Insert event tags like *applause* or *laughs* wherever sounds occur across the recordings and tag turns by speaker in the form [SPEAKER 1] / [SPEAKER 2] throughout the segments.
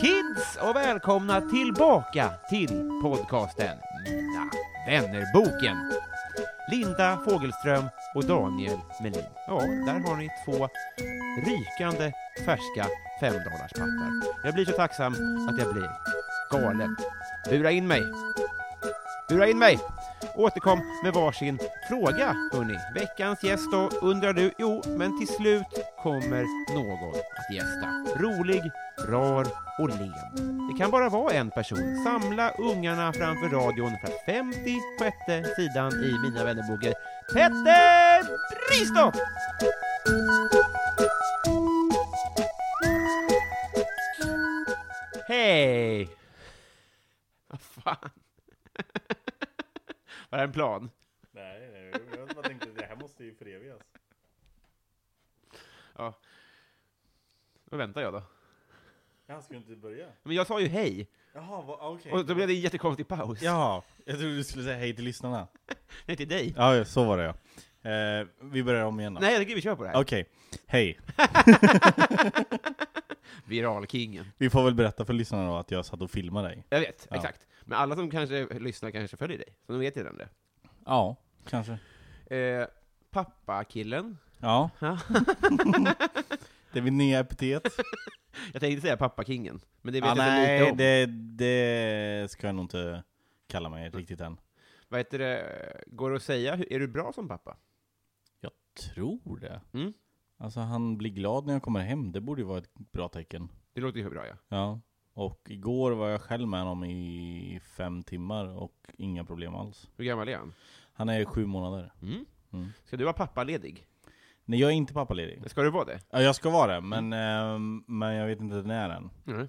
[SPEAKER 1] Kids och välkomna tillbaka till podcasten Mina vännerboken. Linda Fogelström och Daniel Melin. Ja, där har ni två rykande färska femdollarspappar. Jag blir så tacksam att jag blir galen. Bura in mig! Bura in mig! Återkom med varsin fråga, hörni. Veckans gäst då, undrar du? Jo, men till slut kommer någon att gästa. Rolig, rar och len. Det kan bara vara en person. Samla ungarna framför radion för att 56 sidan i Mina vännerboken Petter Bristow! Hej! Vad fan? *laughs* Var det en plan?
[SPEAKER 2] Nej, nej, jag bara tänkte det här måste ju förevigas.
[SPEAKER 1] Ja. Då väntar jag då.
[SPEAKER 2] Jag ska inte börja?
[SPEAKER 1] Men jag sa ju hej,
[SPEAKER 2] Jaha, va- okej.
[SPEAKER 1] och då blev det en jättekonstig paus.
[SPEAKER 2] Jaha, jag trodde du skulle säga hej till lyssnarna. *laughs*
[SPEAKER 1] Nej, till dig.
[SPEAKER 2] Ja, ja, så var det ja. Eh, vi börjar om igen då.
[SPEAKER 1] Nej, jag tycker vi kör på det här.
[SPEAKER 2] Okej, hej. *laughs*
[SPEAKER 1] Viralkingen.
[SPEAKER 2] Vi får väl berätta för lyssnarna då att jag satt och filmade dig.
[SPEAKER 1] Jag vet,
[SPEAKER 2] Ja.
[SPEAKER 1] exakt. Men alla som kanske lyssnar kanske följer dig, så de vet redan det.
[SPEAKER 2] Ja, kanske.
[SPEAKER 1] Eh, Pappakillen.
[SPEAKER 2] Ja.
[SPEAKER 1] Ja. *laughs*
[SPEAKER 2] det är mitt nya epitet. *laughs*
[SPEAKER 1] Jag tänkte säga pappakingen, men det vet
[SPEAKER 2] ah,
[SPEAKER 1] jag
[SPEAKER 2] nej,
[SPEAKER 1] lite om.
[SPEAKER 2] det, det ska jag nog inte kalla mig riktigt än.
[SPEAKER 1] Vad heter det, går det att säga, är du bra som pappa?
[SPEAKER 2] Jag tror det.
[SPEAKER 1] Mm.
[SPEAKER 2] Alltså han blir glad när jag kommer hem, det borde ju vara ett bra tecken.
[SPEAKER 1] Det låter ju bra, ja.
[SPEAKER 2] Ja, och igår var jag själv med honom i fem timmar och inga problem alls.
[SPEAKER 1] Hur gammal är han?
[SPEAKER 2] Han är sju månader.
[SPEAKER 1] Mm.
[SPEAKER 2] Mm.
[SPEAKER 1] Ska du vara pappaledig?
[SPEAKER 2] Nej, jag är inte pappaledig.
[SPEAKER 1] Ska du vara det?
[SPEAKER 2] Ja, jag ska vara det, men, ehm, men jag vet inte när än.
[SPEAKER 1] Mm.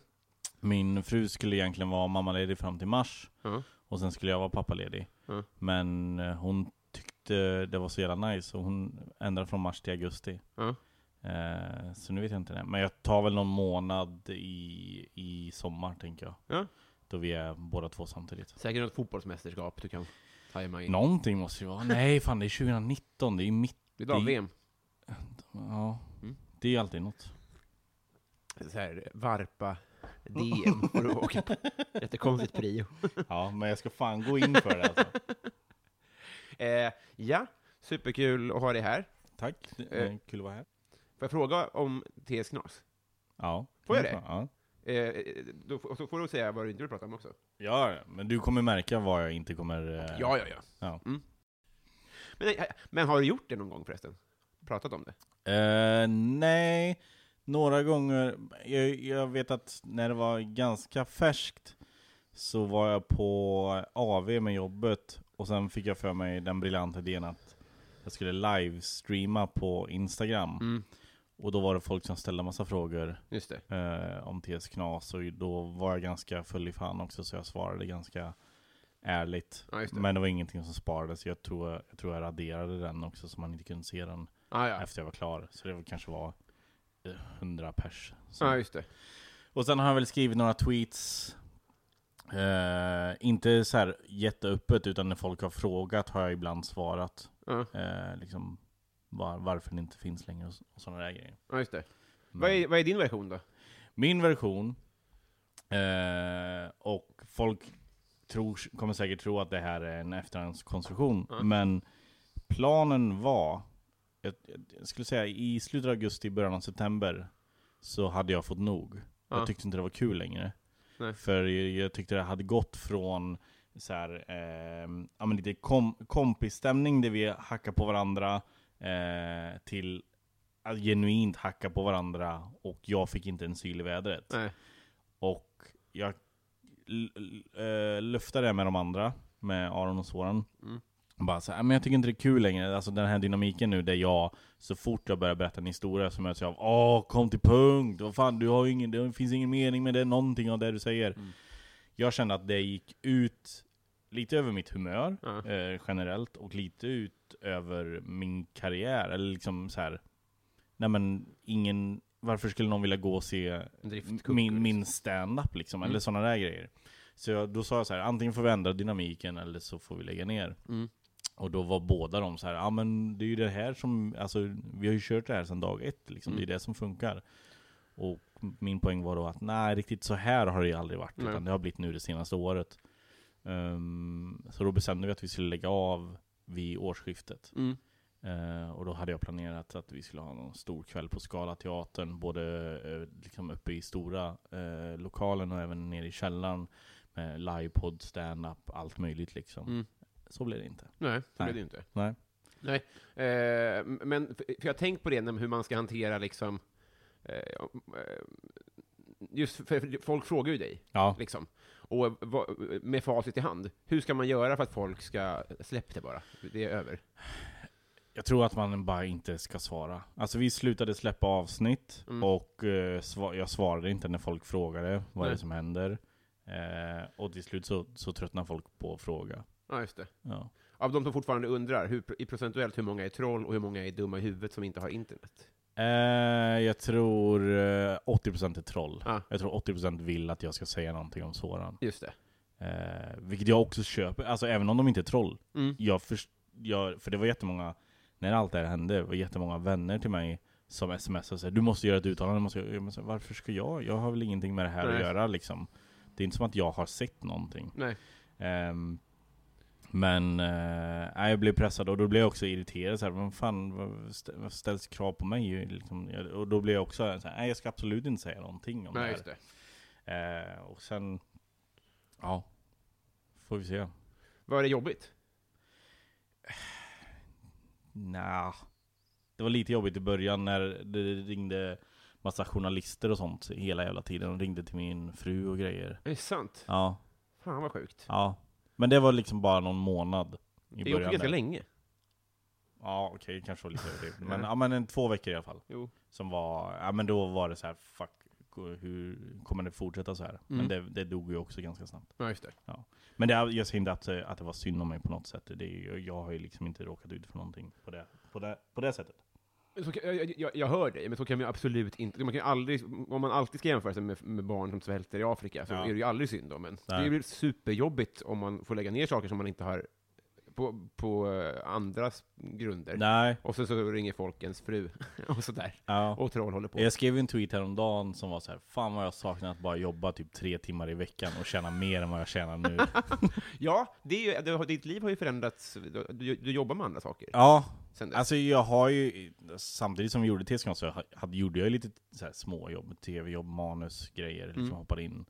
[SPEAKER 2] Min fru skulle egentligen vara mammaledig fram till mars,
[SPEAKER 1] Ja.
[SPEAKER 2] och sen skulle jag vara pappaledig.
[SPEAKER 1] Ja.
[SPEAKER 2] Men eh, hon tyckte det var så jävla nice, så hon ändrade från mars till augusti.
[SPEAKER 1] Ja.
[SPEAKER 2] Eh, så nu vet jag inte det. Men jag tar väl någon månad i, i sommar, tänker jag.
[SPEAKER 1] Ja.
[SPEAKER 2] Då vi är båda två samtidigt.
[SPEAKER 1] Säkert något fotbollsmästerskap du kan tajma in.
[SPEAKER 2] Någonting måste ju vara. Nej, fan det är 2019, det är mitt...
[SPEAKER 1] Idag
[SPEAKER 2] det-
[SPEAKER 1] VM.
[SPEAKER 2] Ja,
[SPEAKER 1] Mm.
[SPEAKER 2] det är ju alltid något.
[SPEAKER 1] Så här, varpa DM får du åka på. Jättekonstigt prio.
[SPEAKER 2] Ja, men jag ska fan gå in för det alltså. *laughs*
[SPEAKER 1] Eh, ja, superkul att ha dig här.
[SPEAKER 2] Tack,
[SPEAKER 1] Eh.
[SPEAKER 2] kul att vara här.
[SPEAKER 1] Får jag fråga om TS Knas?
[SPEAKER 2] Ja.
[SPEAKER 1] Får jag det?
[SPEAKER 2] Ja.
[SPEAKER 1] Eh, då, och så får du säga vad du inte vill prata om också.
[SPEAKER 2] Ja, men du kommer märka vad jag inte kommer... eh,
[SPEAKER 1] Ja, ja, ja.
[SPEAKER 2] Ja.
[SPEAKER 1] Mm. Men, eh, men har du gjort det någon gång förresten? Pratat om det?
[SPEAKER 2] Eh, nej, några gånger. Jag, jag vet att när det var ganska färskt så var jag på AV med jobbet och sen fick jag för mig den briljanta idén att jag skulle livestreama på Instagram.
[SPEAKER 1] Mm.
[SPEAKER 2] Och då var det folk som ställde massa frågor eh, om TS Knas och då var jag ganska full i fan också så jag svarade ganska ärligt.
[SPEAKER 1] Ja, det.
[SPEAKER 2] Men det var ingenting som sparades, jag tror jag, tror jag raderade den också så man inte kunde se den
[SPEAKER 1] Ah, ja.
[SPEAKER 2] efter jag var klar. Så det kanske var eh, 100 pers. Så.
[SPEAKER 1] ja, just det.
[SPEAKER 2] Och sen har jag väl skrivit några tweets. Eh, inte så här jätteöppet, utan när folk har frågat har jag ibland svarat. Eh, liksom var, varför det inte finns längre och, och sådana där grejer.
[SPEAKER 1] ja just det.
[SPEAKER 2] Men
[SPEAKER 1] Vad är, vad är din version då?
[SPEAKER 2] Min version, eh, och folk tror, kommer säkert tro att det här är en efterhandskonstruktion,
[SPEAKER 1] Ja.
[SPEAKER 2] men planen var, jag, jag skulle säga i slutet av augusti, början av september, så hade jag fått nog.
[SPEAKER 1] Ja.
[SPEAKER 2] Jag tyckte inte det var kul längre.
[SPEAKER 1] Nej.
[SPEAKER 2] För jag, jag tyckte det hade gått från så här, eh, ja, men lite kom, kompisstämning där vi hackar på varandra eh, till att genuint hacka på varandra och jag fick inte en syl i vädret.
[SPEAKER 1] Nej.
[SPEAKER 2] Och jag eh, luftade det med de andra, med Aron och Soran.
[SPEAKER 1] Mm.
[SPEAKER 2] Bara så här, men jag tycker inte det är kul längre, alltså den här dynamiken nu där jag, så fort jag börjar berätta en historia så möts jag av Åh, kom till punkt! Vad fan, du har ingen, det finns ingen mening med det, någonting av det du säger.
[SPEAKER 1] Mm.
[SPEAKER 2] Jag kände att det gick ut lite över mitt humör,
[SPEAKER 1] Ja.
[SPEAKER 2] eh, generellt, och lite ut över min karriär, eller liksom så här. Nej men, ingen, varför skulle någon vilja gå och se
[SPEAKER 1] driftkucku,
[SPEAKER 2] min,
[SPEAKER 1] liksom.
[SPEAKER 2] min stand-up liksom,
[SPEAKER 1] Mm.
[SPEAKER 2] eller sådana där grejer. Så jag, då sa jag så här, antingen får vi ändra dynamiken eller så får vi lägga ner.
[SPEAKER 1] Mm.
[SPEAKER 2] Och då var båda de så här, ja men det är ju det här som, alltså vi har ju kört det här sedan dag ett liksom,
[SPEAKER 1] Mm.
[SPEAKER 2] det är det som funkar. Och min poäng var då att nej, riktigt så här har det ju aldrig varit, utan det har blivit nu det senaste året. Ehm, så då bestämde vi att vi skulle lägga av vid årsskiftet.
[SPEAKER 1] Mm.
[SPEAKER 2] Eh, och då hade jag planerat att vi skulle ha någon stor kväll på Scalateatern, både eh, liksom uppe i stora eh, lokalen och även nere i källaren. Med livepodd, stand-up, allt möjligt liksom.
[SPEAKER 1] Mm.
[SPEAKER 2] Så blev det inte.
[SPEAKER 1] Nej, så blir det inte.
[SPEAKER 2] Nej.
[SPEAKER 1] Nej, men för jag har tänkt på det, hur man ska hantera liksom, just för, för folk frågar ju dig,
[SPEAKER 2] Ja.
[SPEAKER 1] liksom. Och vad, med facit i hand, hur ska man göra för att folk ska släppa det bara? Det är över.
[SPEAKER 2] Jag tror att man bara inte ska svara. Alltså vi slutade släppa avsnitt
[SPEAKER 1] Mm.
[SPEAKER 2] och eh, sva- jag svarade inte när folk frågade vad det
[SPEAKER 1] Nej.
[SPEAKER 2] är som händer. Eh, och till slut så, så tröttnar folk på att fråga.
[SPEAKER 1] Ja, just det.
[SPEAKER 2] Ja.
[SPEAKER 1] Av de som fortfarande undrar, hur, i procentuellt hur många är troll och hur många är dumma i huvudet som inte har internet?
[SPEAKER 2] Eh, jag tror eh, 80% är troll.
[SPEAKER 1] Ja.
[SPEAKER 2] Jag tror 80% vill att jag ska säga någonting om Soran.
[SPEAKER 1] Just det.
[SPEAKER 2] Eh, vilket jag också köper, alltså även om de inte är troll.
[SPEAKER 1] Mm.
[SPEAKER 2] Jag först, jag, för det var jättemånga, när allt det här hände, var jättemånga vänner till mig som smsade och sa du måste göra ett uttalande, måste jag måste, varför ska jag? Jag har väl ingenting med det här
[SPEAKER 1] Nej.
[SPEAKER 2] att göra liksom. Det är inte som att jag har sett någonting.
[SPEAKER 1] Nej.
[SPEAKER 2] Ehm, men eh, jag blev pressad och då blev jag också irriterad. Så här, vad fan, vad stä- vad ställs krav på mig? Liksom, och då blev jag också så här, nej jag ska absolut inte säga någonting om
[SPEAKER 1] Nej,
[SPEAKER 2] det
[SPEAKER 1] just
[SPEAKER 2] här.
[SPEAKER 1] det.
[SPEAKER 2] Eh, och sen, ja, får vi se.
[SPEAKER 1] Var det jobbigt?
[SPEAKER 2] Nja, det var lite jobbigt i början när det ringde massa journalister och sånt hela jävla tiden. De ringde till min fru och grejer.
[SPEAKER 1] Är det sant?
[SPEAKER 2] Ja,
[SPEAKER 1] Fan vad sjukt.
[SPEAKER 2] ja. Men det var liksom bara någon månad i
[SPEAKER 1] Det
[SPEAKER 2] början.
[SPEAKER 1] ganska
[SPEAKER 2] där.
[SPEAKER 1] länge.
[SPEAKER 2] Ja, okej, kanske var lite överdrivet. Men, ja, men en, två veckor i alla fall.
[SPEAKER 1] Jo.
[SPEAKER 2] Som var, ja men då var det så här, fuck, hur kommer det fortsätta så här? Men
[SPEAKER 1] Mm.
[SPEAKER 2] det, det dog ju också ganska snabbt.
[SPEAKER 1] Ja, just det.
[SPEAKER 2] Men det, är- jag säger inte att, eh, att det var synd om mig på något sätt. Det är, ju- jag har ju liksom inte råkat ut för någonting på det, på det, på det sättet.
[SPEAKER 1] Så, jag, jag, jag hör dig, men så kan man ju absolut inte... Man kan aldrig, om man alltid ska jämföra sig med, med barn som svälter i Afrika, så
[SPEAKER 2] Ja.
[SPEAKER 1] är det ju aldrig synd om en. Det är ju superjobbigt om man får lägga ner saker som man inte har på, på eh, andras grunder.
[SPEAKER 2] Nej,
[SPEAKER 1] Och så, så ringer folk ens fru, *laughs* och sådär.
[SPEAKER 2] ja.
[SPEAKER 1] Och troll håller på.
[SPEAKER 2] Jag skrev en tweet häromdagen som var så här, Fan vad jag saknar att bara jobba typ tre timmar i veckan och tjäna mer än vad jag tjänar nu. *laughs*
[SPEAKER 1] Ja, det är ju, det, ditt liv har ju förändrats, du, du, jobbar med andra saker
[SPEAKER 2] ja, alltså jag har ju, samtidigt som vi gjorde TSK så hade, gjorde jag lite så här småjobb, tv-jobb, manus, grejer, liksom
[SPEAKER 1] Mm.
[SPEAKER 2] hoppade in.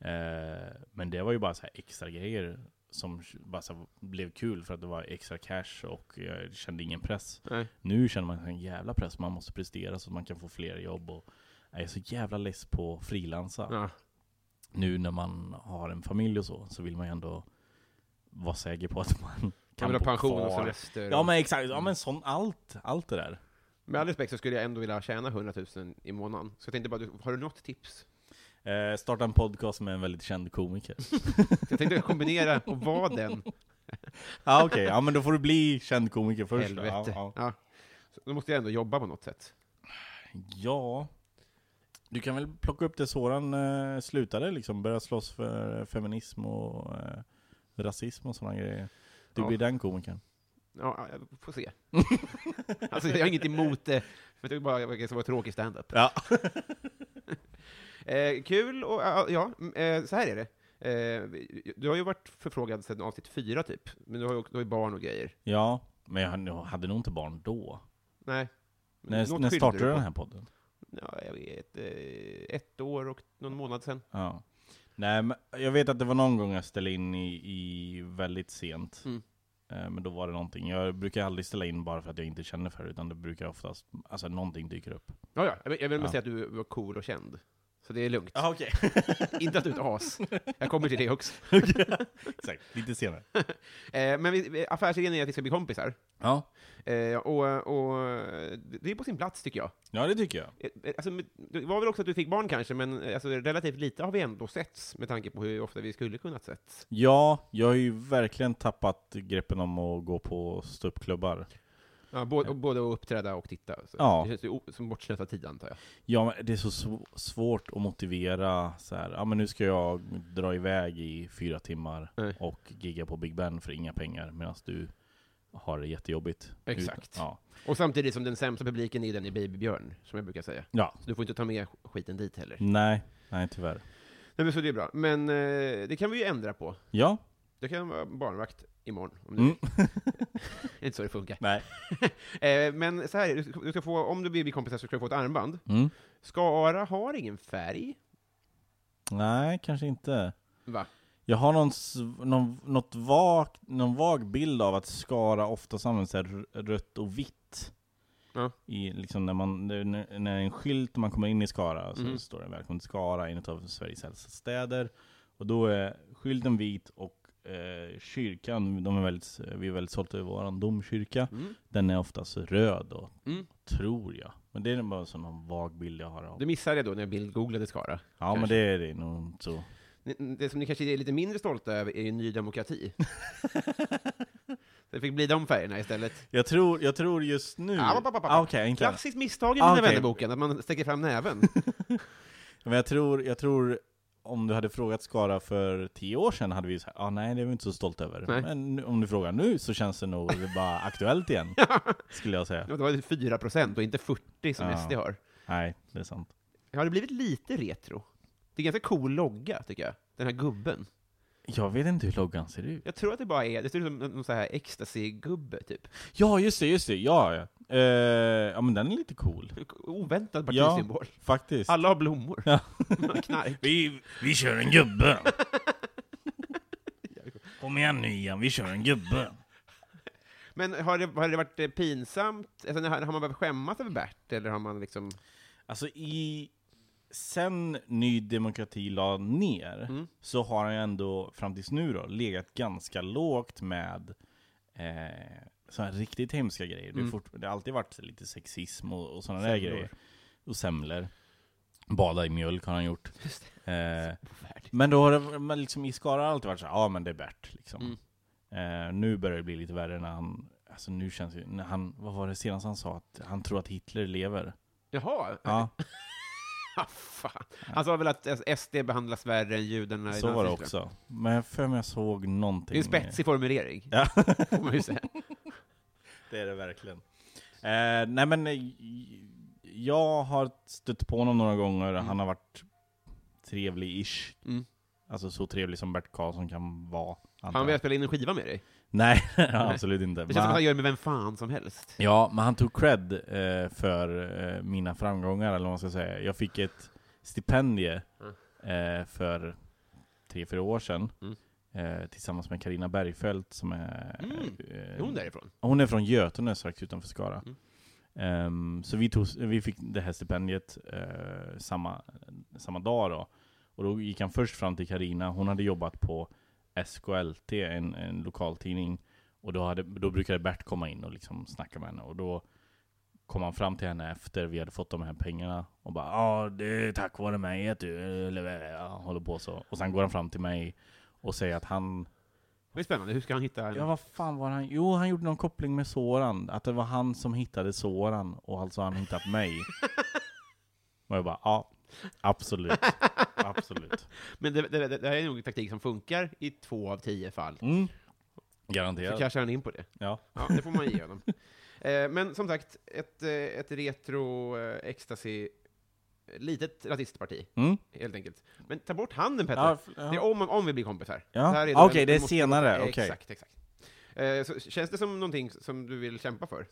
[SPEAKER 2] Eh, men det var ju bara så här extra grejer som bara så blev kul för att det var extra cash och jag kände ingen press.
[SPEAKER 1] Nej.
[SPEAKER 2] Nu känner man en jävla press, man måste prestera så att man kan få fler jobb och jag är så jävla less på att frilansa.
[SPEAKER 1] Ja.
[SPEAKER 2] Nu när man har en familj och så, så vill man ju ändå vara säker på att man kan bo
[SPEAKER 1] pension och
[SPEAKER 2] kvar.
[SPEAKER 1] semester.
[SPEAKER 2] Ja men exakt, ja men sån, allt, allt det där.
[SPEAKER 1] Med all respekt så skulle jag ändå vilja tjäna 100 000 i månaden. Så jag tänkte bara, har du något tips?
[SPEAKER 2] Eh, starta en podcast med en väldigt känd komiker. *laughs*
[SPEAKER 1] Jag tänkte kombinera och vara den. *laughs*
[SPEAKER 2] Ja okej, ja men då får du bli känd komiker först.
[SPEAKER 1] Helvete.
[SPEAKER 2] Ja,
[SPEAKER 1] Ja. Så då måste jag ändå jobba på något sätt.
[SPEAKER 2] ja. ja. Du kan väl plocka upp det Soran eh, slutade liksom, börja slåss för feminism och eh, rasism och sådana grejer. Du
[SPEAKER 1] Ja.
[SPEAKER 2] blir den komikern.
[SPEAKER 1] Ja, jag får se. *laughs* alltså, jag har inget emot det, för det är bara det ska vara tråkig standup.
[SPEAKER 2] Ja.
[SPEAKER 1] Eh, kul, och ja, mm, eh, så här är det. Eh, du har ju varit förfrågad sedan avsnitt fyra, typ. Men du har ju, du har ju barn och grejer.
[SPEAKER 2] Ja, men jag hade- nog inte barn då.
[SPEAKER 1] Nej.
[SPEAKER 2] När, när startade
[SPEAKER 1] du
[SPEAKER 2] den här podden?
[SPEAKER 1] ja, jag vet, eh, ett år och någon månad sedan.
[SPEAKER 2] Ja. Nej, men jag vet att det var någon gång jag ställde in i, i väldigt sent.
[SPEAKER 1] Mm.
[SPEAKER 2] Eh, Men då var det någonting. Jag brukar aldrig ställa in bara för att jag inte känner för det, utan det brukar oftast, alltså någonting dyker upp.
[SPEAKER 1] Ja, ja, jag vill, jag vill bara
[SPEAKER 2] Ja.
[SPEAKER 1] säga att du var cool och känd. Så det är lugnt.
[SPEAKER 2] Ja, okej. *laughs*
[SPEAKER 1] Inte att du är ett as. Jag kommer till det också. *laughs*
[SPEAKER 2] Exakt, lite senare. *laughs*
[SPEAKER 1] Eh, men vi, affärsidén är att vi ska bli kompisar.
[SPEAKER 2] Ja.
[SPEAKER 1] Eh, och, och det är på sin plats, tycker jag.
[SPEAKER 2] ja, det tycker jag.
[SPEAKER 1] Eh, Alltså, med- det var väl också att du fick barn kanske, men eh, alltså, relativt lite har vi ändå setts, med tanke på hur ofta vi skulle kunnat setts.
[SPEAKER 2] Ja, jag har ju verkligen tappat greppen om att gå på ståuppklubbar.
[SPEAKER 1] Ja, både, både att uppträda och titta. Så
[SPEAKER 2] Ja.
[SPEAKER 1] Det känns ju som bortslösad tid, antar jag.
[SPEAKER 2] Ja, men det är så sv- svårt att motivera så här. ja men nu ska jag dra iväg i fyra timmar
[SPEAKER 1] Nej.
[SPEAKER 2] och gigga på Big Ben för inga pengar, medan du har det jättejobbigt.
[SPEAKER 1] Exakt.
[SPEAKER 2] Ja.
[SPEAKER 1] Och samtidigt som den sämsta publiken är den i Babybjörn, som jag brukar säga.
[SPEAKER 2] ja.
[SPEAKER 1] Så du får inte ta med skiten dit heller.
[SPEAKER 2] Nej, nej tyvärr.
[SPEAKER 1] Nej, men så det är bra. Men eh, det kan vi ju ändra på.
[SPEAKER 2] Ja.
[SPEAKER 1] Det kan vara barnvakt imorgon, om du
[SPEAKER 2] Mm.
[SPEAKER 1] Det är *laughs* inte så det funkar.
[SPEAKER 2] Nej. *laughs*
[SPEAKER 1] Eh, men så här, du ska, få, om du blir kompisar så ska du få ett armband.
[SPEAKER 2] Mm.
[SPEAKER 1] Skara har ingen färg.
[SPEAKER 2] Nej, kanske inte.
[SPEAKER 1] Va?
[SPEAKER 2] Jag har någon, någon, något vag, någon vag bild av att Skara ofta r- rött och vitt.
[SPEAKER 1] Ja.
[SPEAKER 2] I, liksom när, man, när, när en skylt när man kommer in i Skara så
[SPEAKER 1] Mhm.
[SPEAKER 2] står det 'Välkommen till Skara, en av Sveriges äldsta städer' Och då är skylten vit och eh, kyrkan, de är väldigt, vi är väldigt stolta över vår domkyrka
[SPEAKER 1] Mm.
[SPEAKER 2] Den är oftast röd då,
[SPEAKER 1] Mm.
[SPEAKER 2] tror jag Men det är bara en sån vag bild jag har av
[SPEAKER 1] Det missade jag då när jag bildgooglade Skara.
[SPEAKER 2] Ja men
[SPEAKER 1] kanske.
[SPEAKER 2] det är det nog inte så
[SPEAKER 1] Det som ni kanske är lite mindre stolta över är ju Ny Demokrati. *laughs* det fick bli de färgerna istället.
[SPEAKER 2] Jag tror, jag tror just nu...
[SPEAKER 1] Ah.
[SPEAKER 2] Ah, Okej, inte
[SPEAKER 1] Klassiskt misstag i
[SPEAKER 2] Ah,
[SPEAKER 1] den här
[SPEAKER 2] okej.
[SPEAKER 1] vännerboken, att man sträcker fram näven. *laughs*
[SPEAKER 2] Men jag tror, jag tror om du hade frågat Skara för tio år sedan hade vi sagt ah, nej det är vi inte så stolta över.
[SPEAKER 1] Nej.
[SPEAKER 2] Men om du frågar nu så känns det nog bara *laughs* aktuellt igen, skulle jag säga.
[SPEAKER 1] Det var 4 procent och inte 40 som
[SPEAKER 2] Ja.
[SPEAKER 1] SD har.
[SPEAKER 2] Nej, det är sant.
[SPEAKER 1] Har det blivit lite retro? Det är ganska cool logga, tycker jag. Den här gubben.
[SPEAKER 2] Jag vet inte hur loggan ser ut.
[SPEAKER 1] Jag tror att det bara är, det ser ut som en, sån här ecstasy-gubbe, typ.
[SPEAKER 2] Ja, just det, just det, ja, ja. Eh, ja men den är lite cool,
[SPEAKER 1] Oväntad
[SPEAKER 2] Ja.
[SPEAKER 1] partisymbol.
[SPEAKER 2] faktiskt.
[SPEAKER 1] Alla har blommor.
[SPEAKER 2] Ja. *laughs*
[SPEAKER 1] Knark.
[SPEAKER 2] Vi, vi kör en gubbe! *laughs* Kom igen nu Ian, vi kör en gubbe!
[SPEAKER 1] Men har det, har det varit pinsamt? Alltså, har har man behövt skämmas över Bert, eller har man liksom...
[SPEAKER 2] Alltså i... Sen Ny Demokrati la ner,
[SPEAKER 1] Mm.
[SPEAKER 2] så har han ju ändå fram tills nu då legat ganska lågt med eh, sådana riktigt hemska grejer. Det,
[SPEAKER 1] Mm.
[SPEAKER 2] fort, det har alltid varit lite sexism och, och sådana där grejer. Och semlor. Bada i mjölk har han gjort. Eh, men då har det men liksom, i Skara har det alltid varit så ja men det är Bert liksom.
[SPEAKER 1] Mm.
[SPEAKER 2] Eh, nu börjar det bli lite värre när han, alltså nu känns det när han, vad var det senast han sa? Att han tror att Hitler lever.
[SPEAKER 1] Jaha.
[SPEAKER 2] Ja,
[SPEAKER 1] Ah, *laughs* fan. Han sa väl att SD behandlas värre än judarna i
[SPEAKER 2] så var det också. Men jag för mig jag såg någonting.
[SPEAKER 1] Det är en spetsig formulering,
[SPEAKER 2] Ja.
[SPEAKER 1] får man ju säga. *laughs*
[SPEAKER 2] Det är det verkligen. Eh, nej men, eh, jag har stött på honom några gånger,
[SPEAKER 1] Mm.
[SPEAKER 2] han har varit trevlig-ish.
[SPEAKER 1] Mm.
[SPEAKER 2] Alltså så trevlig som Bert Karlsson kan vara.
[SPEAKER 1] Han vill spela in en skiva med dig.
[SPEAKER 2] Nej, *laughs* *laughs* absolut inte.
[SPEAKER 1] Det
[SPEAKER 2] Men
[SPEAKER 1] känns som att
[SPEAKER 2] han-
[SPEAKER 1] gör det med vem fan som helst.
[SPEAKER 2] Ja, men han tog cred eh, för eh, mina framgångar, eller vad man ska säga. Jag fick ett stipendie eh, för tre, fyra år sedan.
[SPEAKER 1] Mm.
[SPEAKER 2] Eh, tillsammans med Karina Bergfeldt som är...
[SPEAKER 1] Mm.
[SPEAKER 2] eh,
[SPEAKER 1] Är hon därifrån?
[SPEAKER 2] Hon är från Götene, strax utanför Skara.
[SPEAKER 1] Mm.
[SPEAKER 2] Ehm, så vi, tog, vi fick det här stipendiet eh, samma, samma dag då. Och då gick han först fram till Karina. hon hade jobbat på SKLT, en, en lokaltidning. Och då, hade, då brukade Bert komma in och liksom snacka med henne. Och då kom han fram till henne efter vi hade fått de här pengarna. Och bara ja, det är tack vare mig att du håller på så. Och sen går han fram till mig och säger att han
[SPEAKER 1] Det är spännande, hur ska han hitta en...
[SPEAKER 2] Ja, vad fan var han? Jo, han gjorde någon koppling med Soran. Att det var han som hittade Soran, och alltså han hittat mig. *laughs* och jag bara, ja, absolut. *laughs* Absolut. *laughs*
[SPEAKER 1] Men det, det, det, här är nog en taktik som funkar i två av tio fall.
[SPEAKER 2] Mm.
[SPEAKER 1] Så
[SPEAKER 2] Garanterat.
[SPEAKER 1] cashar han in på det.
[SPEAKER 2] Ja.
[SPEAKER 1] Ja, det får man ge honom. *laughs* Eh, men som sagt, ett, eh, ett retro eh, ecstasy, litet rasistparti,
[SPEAKER 2] Mm.
[SPEAKER 1] helt enkelt. Men ta bort handen Petter.
[SPEAKER 2] Ja, f-
[SPEAKER 1] Det är
[SPEAKER 2] ja.
[SPEAKER 1] om, om vi blir kompisar.
[SPEAKER 2] Ja.
[SPEAKER 1] här
[SPEAKER 2] Okej,
[SPEAKER 1] då-
[SPEAKER 2] det är
[SPEAKER 1] måste-
[SPEAKER 2] senare,
[SPEAKER 1] eh,
[SPEAKER 2] okej.
[SPEAKER 1] Exakt, exakt. Eh, så känns det som någonting som du vill kämpa för?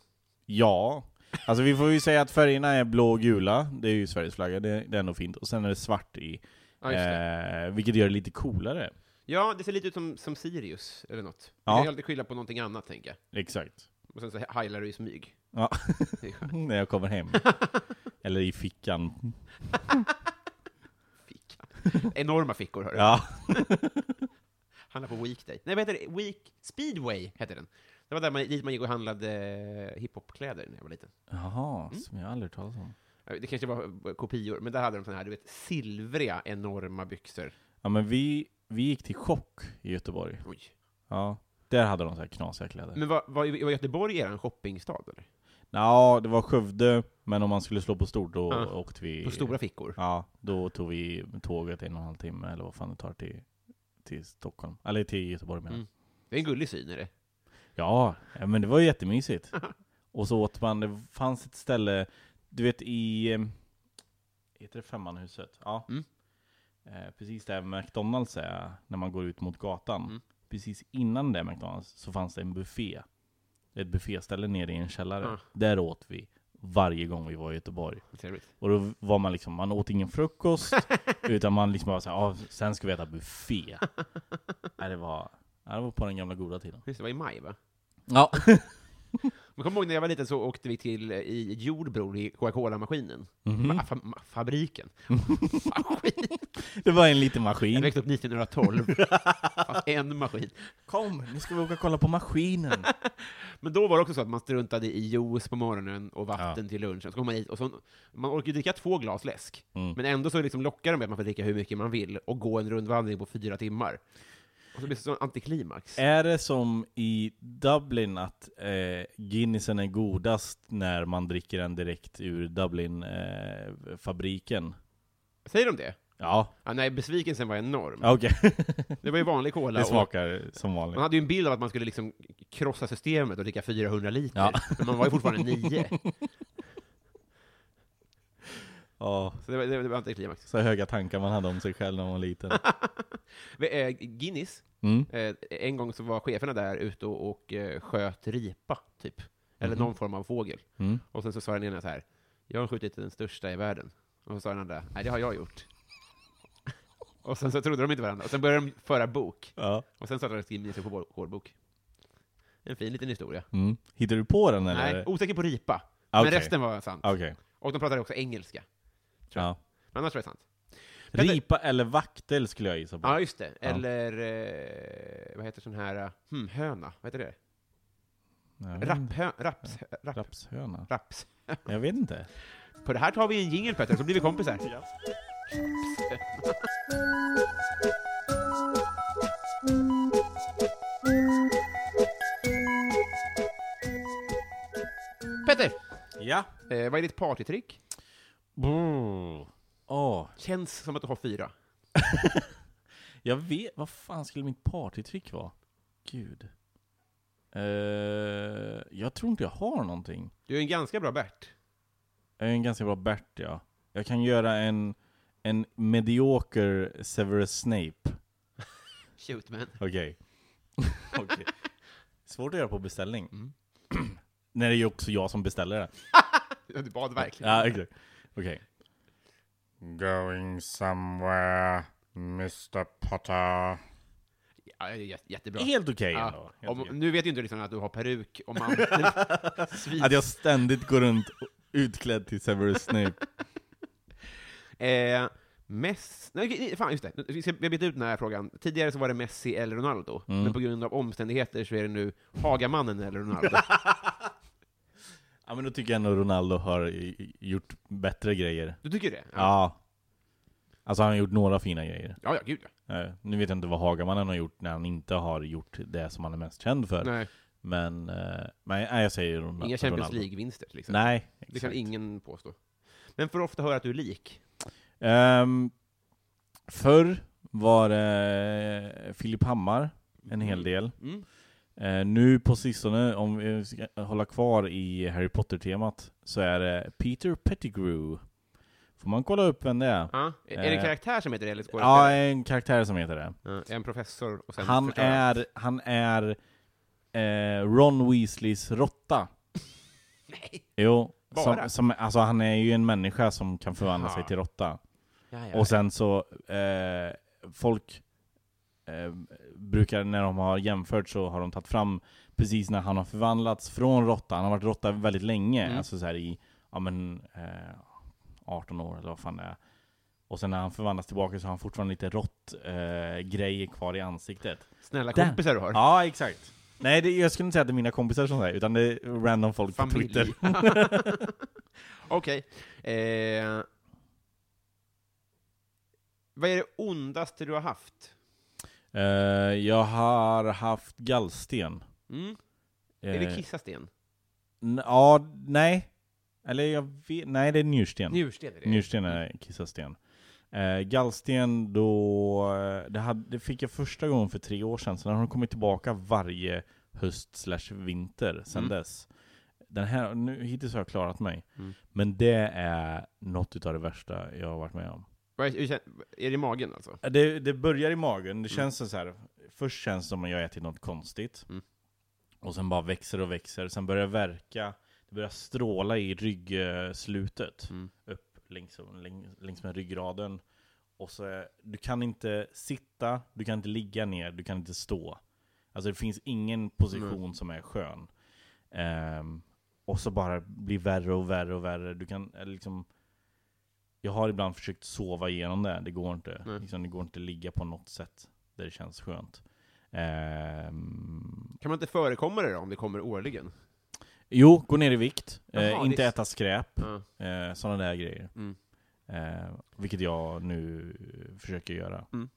[SPEAKER 2] ja. Alltså vi får ju säga att färgerna är blå och gula, det är ju Sveriges flagga, det, det är ändå fint. Och sen är det svart i,
[SPEAKER 1] Ja, det.
[SPEAKER 2] eh, vilket gör det lite coolare.
[SPEAKER 1] ja, det ser lite ut som, som Sirius, eller något.
[SPEAKER 2] Ja.
[SPEAKER 1] Kan ju alltid skylla på någonting annat, tänker jag.
[SPEAKER 2] Exakt.
[SPEAKER 1] Och sen så heilar du i smyg.
[SPEAKER 2] Ja.
[SPEAKER 1] Det är. *laughs*
[SPEAKER 2] När jag kommer hem. *laughs* Eller i fickan. *laughs*
[SPEAKER 1] Fickan. Enorma fickor, hörru.
[SPEAKER 2] Ja.
[SPEAKER 1] Handlar på Weekday. Nej, vad heter det? Week... Speedway hette den. Det var där man, dit man gick och handlade eh, hiphop-kläder när jag var liten.
[SPEAKER 2] Jaha,
[SPEAKER 1] Mm.
[SPEAKER 2] som jag aldrig talat om.
[SPEAKER 1] Ja, Det kanske var eh, kopior, men där hade de såna här, du vet, silvriga, enorma byxor.
[SPEAKER 2] Ja men vi, vi gick till Chock i Göteborg.
[SPEAKER 1] Oj.
[SPEAKER 2] Ja. Där hade de så här knasiga kläder.
[SPEAKER 1] Men var, var, var Göteborg er shoppingstad, eller?
[SPEAKER 2] Ja, det var Skövde, men om man skulle slå på stort då
[SPEAKER 1] Ja.
[SPEAKER 2] åkte vi...
[SPEAKER 1] På stora fickor?
[SPEAKER 2] Ja, då tog vi tåget en och en halv timme, eller vad fan det tar till, till Stockholm. Eller till Göteborg menar.
[SPEAKER 1] Mm. Det är en gullig syn, är det?
[SPEAKER 2] Ja, men det var jättemysigt. *laughs* och så åt man, det fanns ett ställe, du vet i... eh, Heter det Femmanhuset? Ja.
[SPEAKER 1] Mm.
[SPEAKER 2] Eh, precis där McDonalds är, när man går ut mot gatan.
[SPEAKER 1] Mm.
[SPEAKER 2] Precis innan det McDonalds så fanns det en buffé. Ett bufféställe nere i en källare.
[SPEAKER 1] Ja.
[SPEAKER 2] Där åt vi varje gång vi var i Göteborg.
[SPEAKER 1] Trevligt.
[SPEAKER 2] Och då var man liksom, man åt ingen frukost, *laughs* utan man liksom bara såhär, ah, sen ska vi äta buffé. *laughs* Nej, det var, det var på den gamla goda tiden.
[SPEAKER 1] Just det, var i maj, va?
[SPEAKER 2] Ja. *laughs* *laughs*
[SPEAKER 1] Men kom ihåg när jag var liten så åkte vi till eh, i Jordbro i Coca-Cola-maskinen.
[SPEAKER 2] Mhm.
[SPEAKER 1] Ma- fa- ma- fabriken. *laughs* Maskin.
[SPEAKER 2] Det var en liten
[SPEAKER 1] Jag
[SPEAKER 2] maskin.
[SPEAKER 1] växte upp 1912. *laughs* Fast en maskin.
[SPEAKER 2] Kom, nu ska vi åka och kolla på maskinen.
[SPEAKER 1] Men då var det också så att man struntade i juice på morgonen och vatten till lunchen. Så kom man hit och så, man orkar ju dricka två glas läsk.
[SPEAKER 2] Mm.
[SPEAKER 1] Men ändå så liksom lockar de med att man får dricka hur mycket man vill och gå en rundvandring på fyra timmar. Och så blir det så antiklimax.
[SPEAKER 2] Är det som i Dublin att eh, Guinnessen är godast när man dricker den direkt ur Dublin-fabriken?
[SPEAKER 1] Säger de det?
[SPEAKER 2] ja,
[SPEAKER 1] Ja, nej, besvikelsen var enorm.
[SPEAKER 2] okej. *laughs*
[SPEAKER 1] Det var ju vanlig cola.
[SPEAKER 2] det smakar som
[SPEAKER 1] man
[SPEAKER 2] vanligt.
[SPEAKER 1] hade ju en bild av att man skulle liksom krossa systemet och dricka 400 liter.
[SPEAKER 2] Ja.
[SPEAKER 1] Men man var ju fortfarande nio. *laughs*
[SPEAKER 2] Ja,
[SPEAKER 1] Så det var, det var antiklimax.
[SPEAKER 2] så höga tankar man hade om sig själv när man var liten. *laughs*
[SPEAKER 1] Eh, Guinness,
[SPEAKER 2] Mm.
[SPEAKER 1] eh, en gång så var cheferna där ute och, och eh, sköt ripa, typ. Eller
[SPEAKER 2] Mhm.
[SPEAKER 1] någon form av fågel.
[SPEAKER 2] Mm.
[SPEAKER 1] Och sen så sa den ena så här, jag har skjutit den största i världen. Och så sa den andra, nej det har jag gjort. *laughs* och sen så trodde de inte varandra. Och sen började de föra bok.
[SPEAKER 2] Ja.
[SPEAKER 1] Och sen startade Guinness på vår hårdbok. En fin liten historia.
[SPEAKER 2] Mm. Hittar du på den eller?
[SPEAKER 1] Nej, osäker på ripa.
[SPEAKER 2] Okej.
[SPEAKER 1] Men resten var sant.
[SPEAKER 2] Okej.
[SPEAKER 1] Och de pratade också engelska. Tror jag.
[SPEAKER 2] Ja.
[SPEAKER 1] Men annars var det sant. Peter-
[SPEAKER 2] Ripa eller vaktel skulle jag gissa på.
[SPEAKER 1] Ja, just det.
[SPEAKER 2] Ja.
[SPEAKER 1] Eller, eh, vad heter sån här, eh, hmm, höna, vad heter det?
[SPEAKER 2] Jag vet inte.
[SPEAKER 1] Rapphö, raps, rap,
[SPEAKER 2] Rapshöna?
[SPEAKER 1] raps.
[SPEAKER 2] Jag vet inte.
[SPEAKER 1] På det här tar vi en jingel Petter, så blir vi kompisar. Petter,
[SPEAKER 2] Ja.
[SPEAKER 1] eh, vad är ditt partytrick?
[SPEAKER 2] Åh,
[SPEAKER 1] Känns som att du har fyra. *laughs*
[SPEAKER 2] jag vet, vad fan skulle mitt partytrick vara? Gud. Eh, jag tror inte jag har någonting.
[SPEAKER 1] Du är en ganska bra Bert.
[SPEAKER 2] Jag är en ganska bra Bert, ja. Jag kan göra en, en medioker Severus Snape. *laughs*
[SPEAKER 1] Shoot man.
[SPEAKER 2] Okej. *laughs* Okej. Svårt att göra på beställning.
[SPEAKER 1] Mm. *clears throat*
[SPEAKER 2] När det är ju också jag som beställer det.
[SPEAKER 1] Du bad verkligen.
[SPEAKER 2] Ja, exakt. Okej. Going somewhere, Mr Potter.
[SPEAKER 1] Ja, det är jä- jättebra.
[SPEAKER 2] Helt okej
[SPEAKER 1] Ja,
[SPEAKER 2] ändå. Helt
[SPEAKER 1] Om,
[SPEAKER 2] okej.
[SPEAKER 1] nu vet ju inte lyssnarna att du har peruk och mantel. *laughs* Svin.
[SPEAKER 2] Att jag ständigt går runt utklädd till Severus Snape. *laughs*
[SPEAKER 1] Eh, Messi... Nej, okej, fan just det. Vi ska vi har byta ut den här frågan. Tidigare så var det Messi eller Ronaldo,
[SPEAKER 2] Mm.
[SPEAKER 1] men på grund av omständigheter så är det nu Hagamannen eller Ronaldo. *laughs*
[SPEAKER 2] Ja men då tycker jag ändå Ronaldo har gjort bättre grejer.
[SPEAKER 1] Du tycker det?
[SPEAKER 2] Ja. Alltså han har gjort några fina grejer.
[SPEAKER 1] Ja, ja, gud ja.
[SPEAKER 2] Eh, nu vet jag inte vad Hagamannen har gjort när han inte har gjort det som han är mest känd för.
[SPEAKER 1] Nej,
[SPEAKER 2] Men, eh, men jag säger Ronaldo.
[SPEAKER 1] inga Champions. League-vinster till exempel.
[SPEAKER 2] Nej,
[SPEAKER 1] Det kan
[SPEAKER 2] exakt.
[SPEAKER 1] ingen påstå. Men får ofta höra att du är lik.
[SPEAKER 2] Um, förr var det Filip Hammar en hel del.
[SPEAKER 1] Mm.
[SPEAKER 2] Eh, nu på sistone, om vi ska hålla kvar i Harry Potter-temat, så är det Peter Pettigrew. Får man kolla upp vem det är?
[SPEAKER 1] Ja. Är det en
[SPEAKER 2] Eh,
[SPEAKER 1] karaktär som heter det, eller
[SPEAKER 2] Ja,
[SPEAKER 1] skådespelare?
[SPEAKER 2] en karaktär som heter det.
[SPEAKER 1] Ja, en professor och sen
[SPEAKER 2] Han är, han är eh, Ron Weasleys råtta. *laughs*
[SPEAKER 1] Nej.
[SPEAKER 2] Jo,
[SPEAKER 1] Bara?
[SPEAKER 2] Som, som, alltså han är ju en människa som kan förvandla
[SPEAKER 1] Jaha.
[SPEAKER 2] sig till råtta.
[SPEAKER 1] Ja, ja,
[SPEAKER 2] Och sen så, eh, folk eh, brukar, när de har jämfört så har de tagit fram precis när han har förvandlats från råtta, han har varit råtta väldigt länge,
[SPEAKER 1] Mm.
[SPEAKER 2] alltså så här i, ja men, eh, 18 år eller vad fan det är. Och sen när han förvandlas tillbaka så har han fortfarande lite rått eh, grejer kvar i ansiktet.
[SPEAKER 1] Snälla
[SPEAKER 2] Där.
[SPEAKER 1] kompisar du har.
[SPEAKER 2] Ja, exakt. Nej, det, jag skulle inte säga att det är mina kompisar som säger utan det är random folk på
[SPEAKER 1] Familj.
[SPEAKER 2] Twitter. *laughs* *laughs*
[SPEAKER 1] Okej. Eh, vad är det ondaste du har haft?
[SPEAKER 2] Eh, jag har haft gallsten.
[SPEAKER 1] Mm? Är det
[SPEAKER 2] Eh,
[SPEAKER 1] kissasten?
[SPEAKER 2] Ja, nej. Eller jag vet, nej det är njursten.
[SPEAKER 1] Njursten är det.
[SPEAKER 2] Njursten är kissasten. Eh, gallsten, då, det, hade, det fick jag första gången för tre år sedan, så den har kommit tillbaka varje höst slash vinter sedan
[SPEAKER 1] Mm.
[SPEAKER 2] dess. Den här, nu, hittills har jag klarat mig.
[SPEAKER 1] Mm.
[SPEAKER 2] Men det är något utav det värsta jag har varit med om.
[SPEAKER 1] Är, det i magen alltså?
[SPEAKER 2] Eh, Det, det börjar i magen, det
[SPEAKER 1] Mm.
[SPEAKER 2] känns så här. först känns det som att jag ätit något konstigt.
[SPEAKER 1] Mm.
[SPEAKER 2] Och sen bara växer och växer, sen börjar det verka, det börjar stråla i ryggslutet.
[SPEAKER 1] Mm.
[SPEAKER 2] Upp längs, längs, längs med ryggraden. Och så du kan inte sitta, du kan inte ligga ner, du kan inte stå. Alltså det finns ingen position som är skön. Ehm, och så bara blir värre och värre och värre. Du kan eller liksom Jag har ibland försökt sova igenom det, det går inte. Liksom, det går inte att ligga på något sätt där det känns skönt. Ehm,
[SPEAKER 1] Kan man inte förekomma det då, om det kommer årligen?
[SPEAKER 2] jo, gå ner i vikt.
[SPEAKER 1] Jaha,
[SPEAKER 2] eh, inte äta skräp.
[SPEAKER 1] Ja.
[SPEAKER 2] Eh, Sådana där grejer.
[SPEAKER 1] Mm.
[SPEAKER 2] Eh, vilket jag nu försöker göra.
[SPEAKER 1] Mm.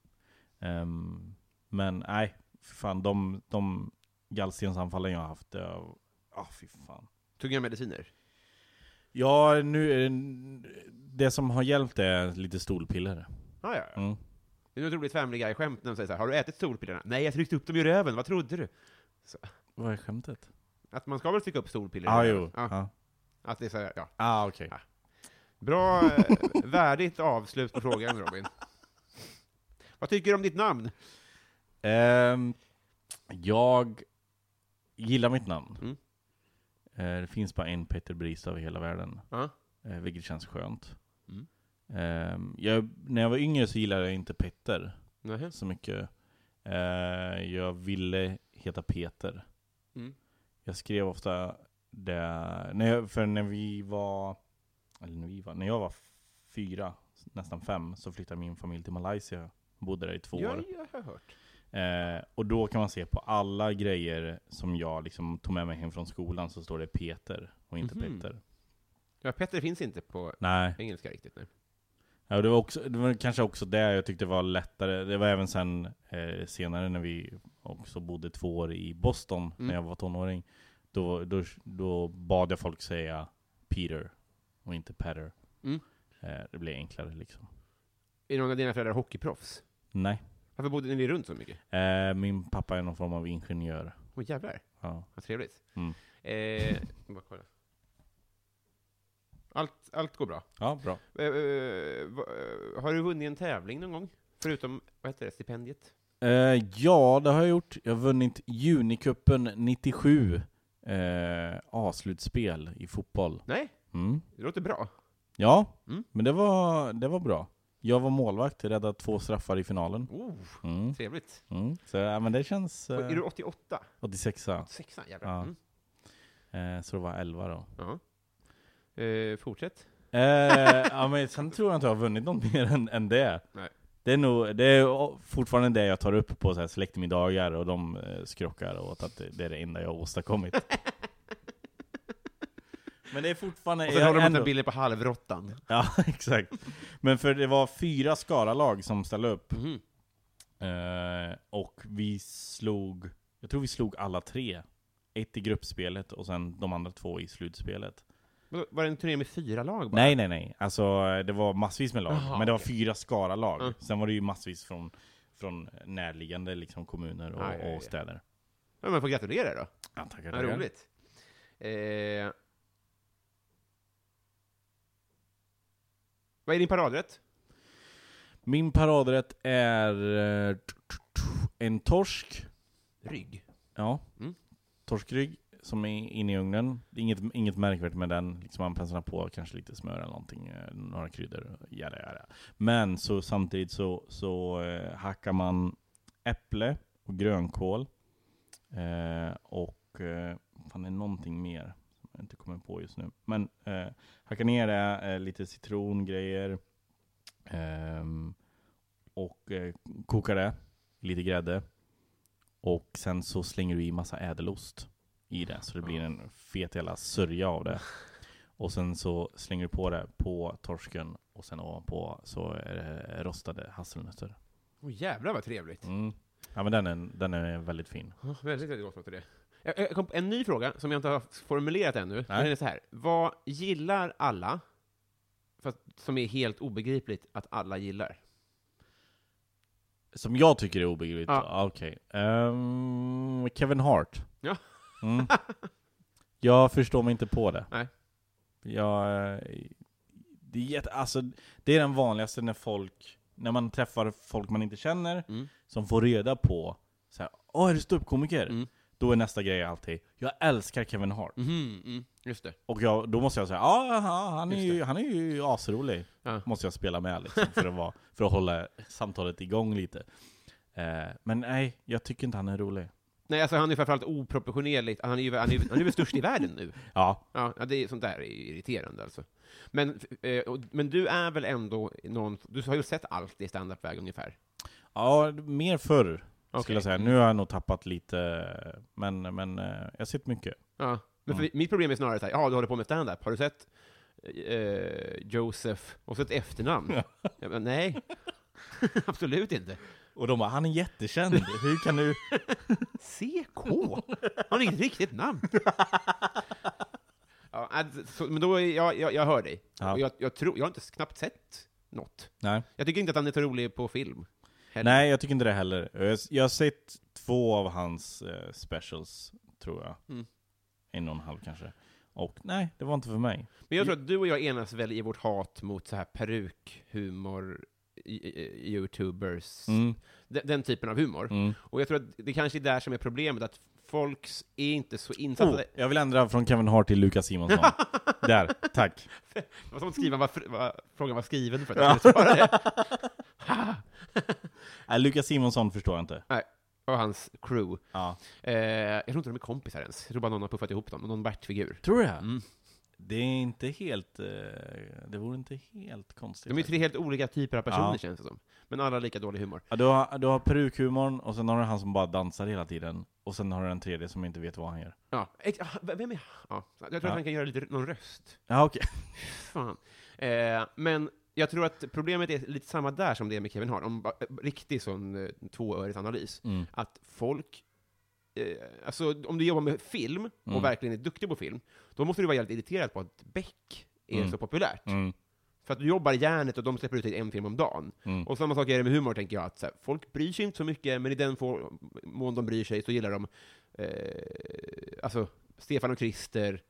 [SPEAKER 2] Ehm, men nej, fan de, de gallstensanfallen jag har haft, har- ah fy fan.
[SPEAKER 1] Tunga mediciner?
[SPEAKER 2] Ja, nu, det- som har hjälpt är lite stolpiller.
[SPEAKER 1] Ah, ja, ja.
[SPEAKER 2] Mm.
[SPEAKER 1] Det är något roligt Family Guy-skämt när de säger så här, har du ätit solpillerna? Nej, jag tryckte upp dem i röven, vad trodde du?
[SPEAKER 2] Vad är skämtet?
[SPEAKER 1] Att man ska väl trycka upp solpiller
[SPEAKER 2] Ah,
[SPEAKER 1] i röven? Ja.
[SPEAKER 2] Ja.
[SPEAKER 1] Att det är så här, ja.
[SPEAKER 2] Ah, okej.
[SPEAKER 1] Ja. Bra, eh, *laughs* värdigt avslut på frågan, Robin. Vad tycker du om ditt namn?
[SPEAKER 2] Ehm, jag gillar mitt namn.
[SPEAKER 1] Mm.
[SPEAKER 2] Eh, det finns bara en Peter Bristav i hela världen. Eh, vilket känns skönt.
[SPEAKER 1] Mm.
[SPEAKER 2] Ehm, jag, när jag var yngre så gillade jag inte Petter
[SPEAKER 1] Nähä.
[SPEAKER 2] så mycket. Eh, jag ville heta Peter.
[SPEAKER 1] Mm.
[SPEAKER 2] Jag skrev ofta det, när jag, för när vi var, eller när vi var, när jag var fyra, nästan fem, så flyttade min familj till Malaysia. Bodde där i två
[SPEAKER 1] Ja,
[SPEAKER 2] år.
[SPEAKER 1] jag har hört.
[SPEAKER 2] Eh, och då kan man se på alla grejer som jag liksom tog med mig hem från skolan så står det Peter och inte
[SPEAKER 1] Mhm.
[SPEAKER 2] Petter.
[SPEAKER 1] Ja, Petter finns inte på
[SPEAKER 2] Nej.
[SPEAKER 1] engelska riktigt. Nej.
[SPEAKER 2] Ja, det, var också, det var kanske också det jag tyckte var lättare. Det var även sen eh, senare när vi också bodde två år i Boston,
[SPEAKER 1] Mm.
[SPEAKER 2] när jag var tonåring. Då, då, då bad jag folk säga Peter och inte Petter.
[SPEAKER 1] Mm.
[SPEAKER 2] Eh, det blev enklare liksom.
[SPEAKER 1] Är någon av dina föräldrar hockeyproffs?
[SPEAKER 2] Nej.
[SPEAKER 1] Varför bodde ni runt så mycket?
[SPEAKER 2] Eh, min pappa är någon form av ingenjör.
[SPEAKER 1] Åh jävlar,
[SPEAKER 2] Ja.
[SPEAKER 1] vad trevligt.
[SPEAKER 2] Mm.
[SPEAKER 1] Eh, bara kolla. Allt, allt går bra.
[SPEAKER 2] ja, bra.
[SPEAKER 1] Eh, eh, va- eh, har du vunnit en tävling någon gång? Förutom, vad heter det, stipendiet?
[SPEAKER 2] Eh, ja, det har jag gjort. Jag har vunnit Junicupen 97 eh, A-slutspel i fotboll.
[SPEAKER 1] Nej,
[SPEAKER 2] Mm.
[SPEAKER 1] det låter bra.
[SPEAKER 2] Ja,
[SPEAKER 1] Mm.
[SPEAKER 2] men det var, det var bra. Jag var målvakt, räddade två straffar i finalen.
[SPEAKER 1] Oh,
[SPEAKER 2] Mm.
[SPEAKER 1] trevligt.
[SPEAKER 2] Mm. Så ja, men det känns... Eh,
[SPEAKER 1] Är du 88?
[SPEAKER 2] 86 ja.
[SPEAKER 1] 86 jävlar.
[SPEAKER 2] Ja.
[SPEAKER 1] Mm.
[SPEAKER 2] eh, Så det var 11 då.
[SPEAKER 1] Ja. Eh, fortsätt.
[SPEAKER 2] Eh, ja, men *laughs* sen tror jag inte jag har vunnit något mer än, än det.
[SPEAKER 1] Nej.
[SPEAKER 2] Det är, nog, det är fortfarande det jag tar upp på så här släktmiddagar och de eh, skrockar åt att det är det enda jag har åstadkommit. *laughs* Men det är fortfarande...
[SPEAKER 1] Och sen
[SPEAKER 2] jag
[SPEAKER 1] håller de
[SPEAKER 2] ändå-
[SPEAKER 1] en bild på halvrottan.
[SPEAKER 2] Ja, *laughs* exakt. Men för det var fyra Skara-lag som ställde upp.
[SPEAKER 1] Mhm.
[SPEAKER 2] Eh, och vi slog, jag tror vi slog alla tre. Ett i gruppspelet och sen de andra två i slutspelet.
[SPEAKER 1] Var det en turné med fyra lag bara?
[SPEAKER 2] Nej, nej, nej. Alltså det var massvis med lag.
[SPEAKER 1] Jaha,
[SPEAKER 2] men det var
[SPEAKER 1] okej.
[SPEAKER 2] fyra Skara-lag.
[SPEAKER 1] Mm.
[SPEAKER 2] Sen var det ju massvis från, från närliggande liksom, kommuner och,
[SPEAKER 1] Ja, ja, ja.
[SPEAKER 2] och städer.
[SPEAKER 1] Ja, men får gratulera då.
[SPEAKER 2] Ja, tackar, tackar.
[SPEAKER 1] roligt. Eh, vad är din paradrätt?
[SPEAKER 2] Min paradrätt är eh, en torsk.
[SPEAKER 1] Rygg.
[SPEAKER 2] Ja.
[SPEAKER 1] Mm.
[SPEAKER 2] Torskrygg. som är inne i ugnen. Inget, inget märkvärdigt med den. Liksom man penslar på kanske lite smör eller någonting, eh, några kryddor. Jada, jada. Men så samtidigt så, så eh, hackar man äpple och grönkål. Eh, och eh, fan det är någonting mer inte kommer på just nu. Men eh, hacka ner det, eh, lite citrongrejer. ehm, och eh, kokar det, lite grädde. Och sen så slänger du i massa ädelost i det, så det blir en fet jävla sörja av det. Och sen så slänger du på det på torsken, och sen ovanpå så är det rostade hasselnötter.
[SPEAKER 1] Åh jävlar vad trevligt.
[SPEAKER 2] Mm. Ja men den är, den är väldigt fin.
[SPEAKER 1] Ja, väldigt, väldigt gott låter det. Jag, kom på en ny fråga som jag inte har formulerat ännu.
[SPEAKER 2] Nej.
[SPEAKER 1] Den är så här. Vad gillar alla, fast som är helt obegripligt att alla gillar?
[SPEAKER 2] Som jag tycker är obegripligt?
[SPEAKER 1] Ja.
[SPEAKER 2] Okej. Ehm, Kevin Hart.
[SPEAKER 1] Ja.
[SPEAKER 2] Mm. Jag förstår mig inte på det.
[SPEAKER 1] Nej.
[SPEAKER 2] Jag, det, är jätte, alltså, det är den vanligaste när folk, när man träffar folk man inte känner,
[SPEAKER 1] Mm.
[SPEAKER 2] som får reda på så här, Åh, är du ståuppkomiker?
[SPEAKER 1] Mm.
[SPEAKER 2] Då är nästa grej alltid, jag älskar Kevin Hart.
[SPEAKER 1] Mhm, mm, just det.
[SPEAKER 2] Och jag, då måste jag säga, ja, han, är
[SPEAKER 1] Just
[SPEAKER 2] ju, han är ju asrolig.
[SPEAKER 1] Ja.
[SPEAKER 2] Måste jag spela med liksom, för, att vara, för att hålla samtalet igång lite. Eh, men nej, jag tycker inte han är rolig.
[SPEAKER 1] Nej, alltså han är framförallt oproportionerligt, han är ju han är, han är väl störst i världen nu. *laughs*
[SPEAKER 2] Ja,
[SPEAKER 1] Ja, ja, det är, sånt där är ju irriterande alltså. Men, eh, och, men du är väl ändå någon, du har ju sett allt i standupväg ungefär?
[SPEAKER 2] ja mer förr
[SPEAKER 1] Okej.
[SPEAKER 2] skulle jag säga. Nu har jag nog tappat lite, men, men eh, jag har sett mycket.
[SPEAKER 1] Ja. Men för, mitt problem är snarare så här, ja, du håller på med standup, har du sett eh, Joseph, och så ett efternamn? Jag bara, nej, *laughs* absolut inte.
[SPEAKER 2] Och de bara, han är jättekänd, hur kan du... *laughs*
[SPEAKER 1] CK? Han har inget riktigt namn. *laughs* ja, alltså, så, men då, jag, jag, jag hör dig.
[SPEAKER 2] Ja.
[SPEAKER 1] Och jag, jag, tror, jag har inte knappt sett något.
[SPEAKER 2] Nej.
[SPEAKER 1] Jag tycker inte att han är så rolig på film. Heller.
[SPEAKER 2] Nej, jag tycker inte det heller. Jag, jag har sett två av hans eh, specials, tror jag.
[SPEAKER 1] Mm.
[SPEAKER 2] En och en halv kanske. Och nej, det var inte för mig.
[SPEAKER 1] Men jag tror att du och jag enas väl i vårt hat mot så här perukhumor, youtubers,
[SPEAKER 2] Mm,
[SPEAKER 1] den, den typen av humor.
[SPEAKER 2] mm.
[SPEAKER 1] Och jag tror att det kanske är där som är problemet, att folk är inte så insatta.
[SPEAKER 2] Oh, jag vill ändra från Kevin Hart till Lukas Simonsson. *laughs* Där, tack.
[SPEAKER 1] Det var som att skriva vad, vad frågan var skriven för *laughs* att jag skulle svara det. *laughs* *laughs*
[SPEAKER 2] Äh, Lukas Simonsson förstår jag inte.
[SPEAKER 1] Och hans crew.
[SPEAKER 2] Ja.
[SPEAKER 1] Eh, jag tror inte de är kompisar ens. Jag tror bara någon har puffat ihop dem, någon Bert-figur.
[SPEAKER 2] Tror du det?
[SPEAKER 1] Mm.
[SPEAKER 2] Det är inte helt... Eh, det vore inte helt konstigt.
[SPEAKER 1] De är tre helt olika typer av personer
[SPEAKER 2] Ja.
[SPEAKER 1] känns det som. Men alla har lika dålig humor.
[SPEAKER 2] Ja, du, har, du har perukhumorn, och sen har du han som bara dansar hela tiden. Och sen har du den tredje som inte vet vad han gör.
[SPEAKER 1] Ja, ex- ah, vem är... Ja, jag tror
[SPEAKER 2] Ja.
[SPEAKER 1] att han kan göra lite, någon röst.
[SPEAKER 2] Ja, okej.
[SPEAKER 1] Fan. Eh, men jag tror att problemet är lite samma där som det är med Kevin Hart, om ba- riktig sån eh, tvåöres analys.
[SPEAKER 2] Mm.
[SPEAKER 1] Att folk, eh, alltså om du jobbar med film, och
[SPEAKER 2] Mm.
[SPEAKER 1] verkligen är duktig på film, då måste du vara jävligt irriterad på att Beck är
[SPEAKER 2] Mm.
[SPEAKER 1] så populärt.
[SPEAKER 2] Mm.
[SPEAKER 1] För att du jobbar i järnet och de släpper ut en film om dagen.
[SPEAKER 2] Mm.
[SPEAKER 1] Och samma sak är det med humor, tänker jag, att här, folk bryr sig inte så mycket, men i den mån de bryr sig så gillar de eh, alltså Stefan och Krister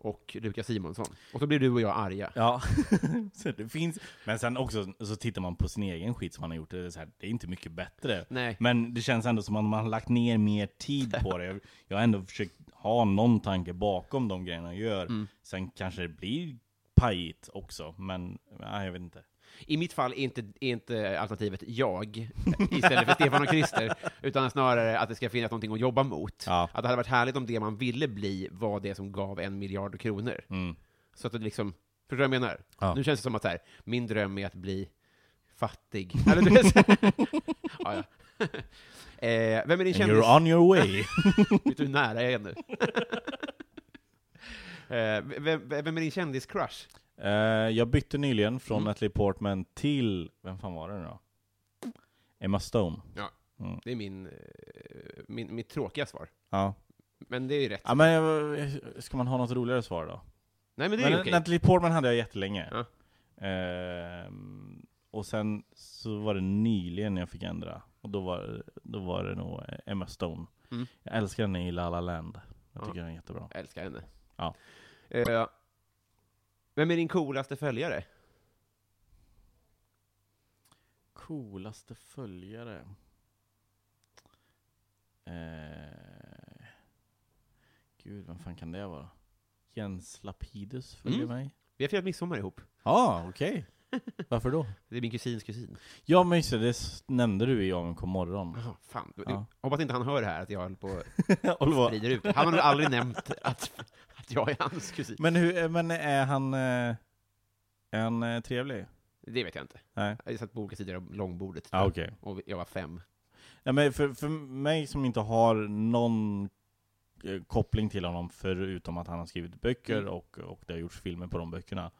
[SPEAKER 1] och Lukas Simonsson. Och så blir du och jag arga.
[SPEAKER 2] Ja, *laughs* så det finns. Men sen också så tittar man på sin egen skit som man har gjort, det är, så här, det är inte mycket bättre.
[SPEAKER 1] Nej.
[SPEAKER 2] Men det känns ändå som att man har lagt ner mer tid på det. Jag- Jag har ändå försökt ha någon tanke bakom de grejerna jag gör.
[SPEAKER 1] Mm.
[SPEAKER 2] Sen kanske det blir pajigt också, men nej, jag vet inte.
[SPEAKER 1] I mitt fall är inte, är inte alternativet jag istället för Stefan och Christer, utan snarare att det ska finnas någonting att jobba mot.
[SPEAKER 2] Ja.
[SPEAKER 1] Att det hade varit härligt om det man ville bli var det som gav en miljard kronor.
[SPEAKER 2] Mm.
[SPEAKER 1] Så att det liksom, förstår du vad jag menar?
[SPEAKER 2] Ja.
[SPEAKER 1] Nu känns det som att så här, min dröm är att bli fattig. Eller du vet, *laughs* ja, ja. *laughs* Eh, vem är din kändis?
[SPEAKER 2] you're on your way. *laughs*
[SPEAKER 1] Vet du hur nära jag är nu? eh, vem, vem är din kändis-crush?
[SPEAKER 2] Eh, jag bytte nyligen från
[SPEAKER 1] Mm.
[SPEAKER 2] Natalie Portman till, vem fan var det nu då? Emma Stone.
[SPEAKER 1] Ja.
[SPEAKER 2] Mm.
[SPEAKER 1] Det är min, eh, min, mitt tråkiga svar.
[SPEAKER 2] Ja.
[SPEAKER 1] Men det är ju rätt.
[SPEAKER 2] ja, men jag- ska man ha något roligare svar då?
[SPEAKER 1] Nej, men det är
[SPEAKER 2] Men
[SPEAKER 1] okej.
[SPEAKER 2] Natalie Portman hade jag jättelänge.
[SPEAKER 1] Ja.
[SPEAKER 2] Ehm, och sen så var det nyligen jag fick ändra. Och då var, då var det nog Emma Stone.
[SPEAKER 1] Mm.
[SPEAKER 2] Jag älskar henne i La La Land. Jag
[SPEAKER 1] Ja.
[SPEAKER 2] tycker den är jättebra.
[SPEAKER 1] Jag älskar henne.
[SPEAKER 2] Ja.
[SPEAKER 1] Eh, vem är din coolaste följare?
[SPEAKER 2] Coolaste följare? Eh, gud, vem fan kan det vara? Jens Lapidus följer
[SPEAKER 1] Mm.
[SPEAKER 2] mig.
[SPEAKER 1] Vi har firat midsommar ihop.
[SPEAKER 2] Ja, ah, okej. Varför då?
[SPEAKER 1] Det är min kusins kusin.
[SPEAKER 2] Ja men just det, det nämnde du i AMK morgon.
[SPEAKER 1] Jaha, fan.
[SPEAKER 2] Ja.
[SPEAKER 1] Hoppas inte han hör det här, att jag håller på *laughs*
[SPEAKER 2] Och
[SPEAKER 1] sprider ut. Han har nog aldrig nämnt att, att jag är hans kusin.
[SPEAKER 2] men, hur, men är han, eh, är han eh, trevlig?
[SPEAKER 1] Det vet jag inte.
[SPEAKER 2] Nej.
[SPEAKER 1] Jag satt på olika sidor av långbordet.
[SPEAKER 2] Ja, okej.
[SPEAKER 1] Och jag var fem.
[SPEAKER 2] Ja, men för, för mig som inte har någon eh, koppling till honom förutom att han har skrivit böcker
[SPEAKER 1] Mm.
[SPEAKER 2] och, och det har gjorts filmer på de böckerna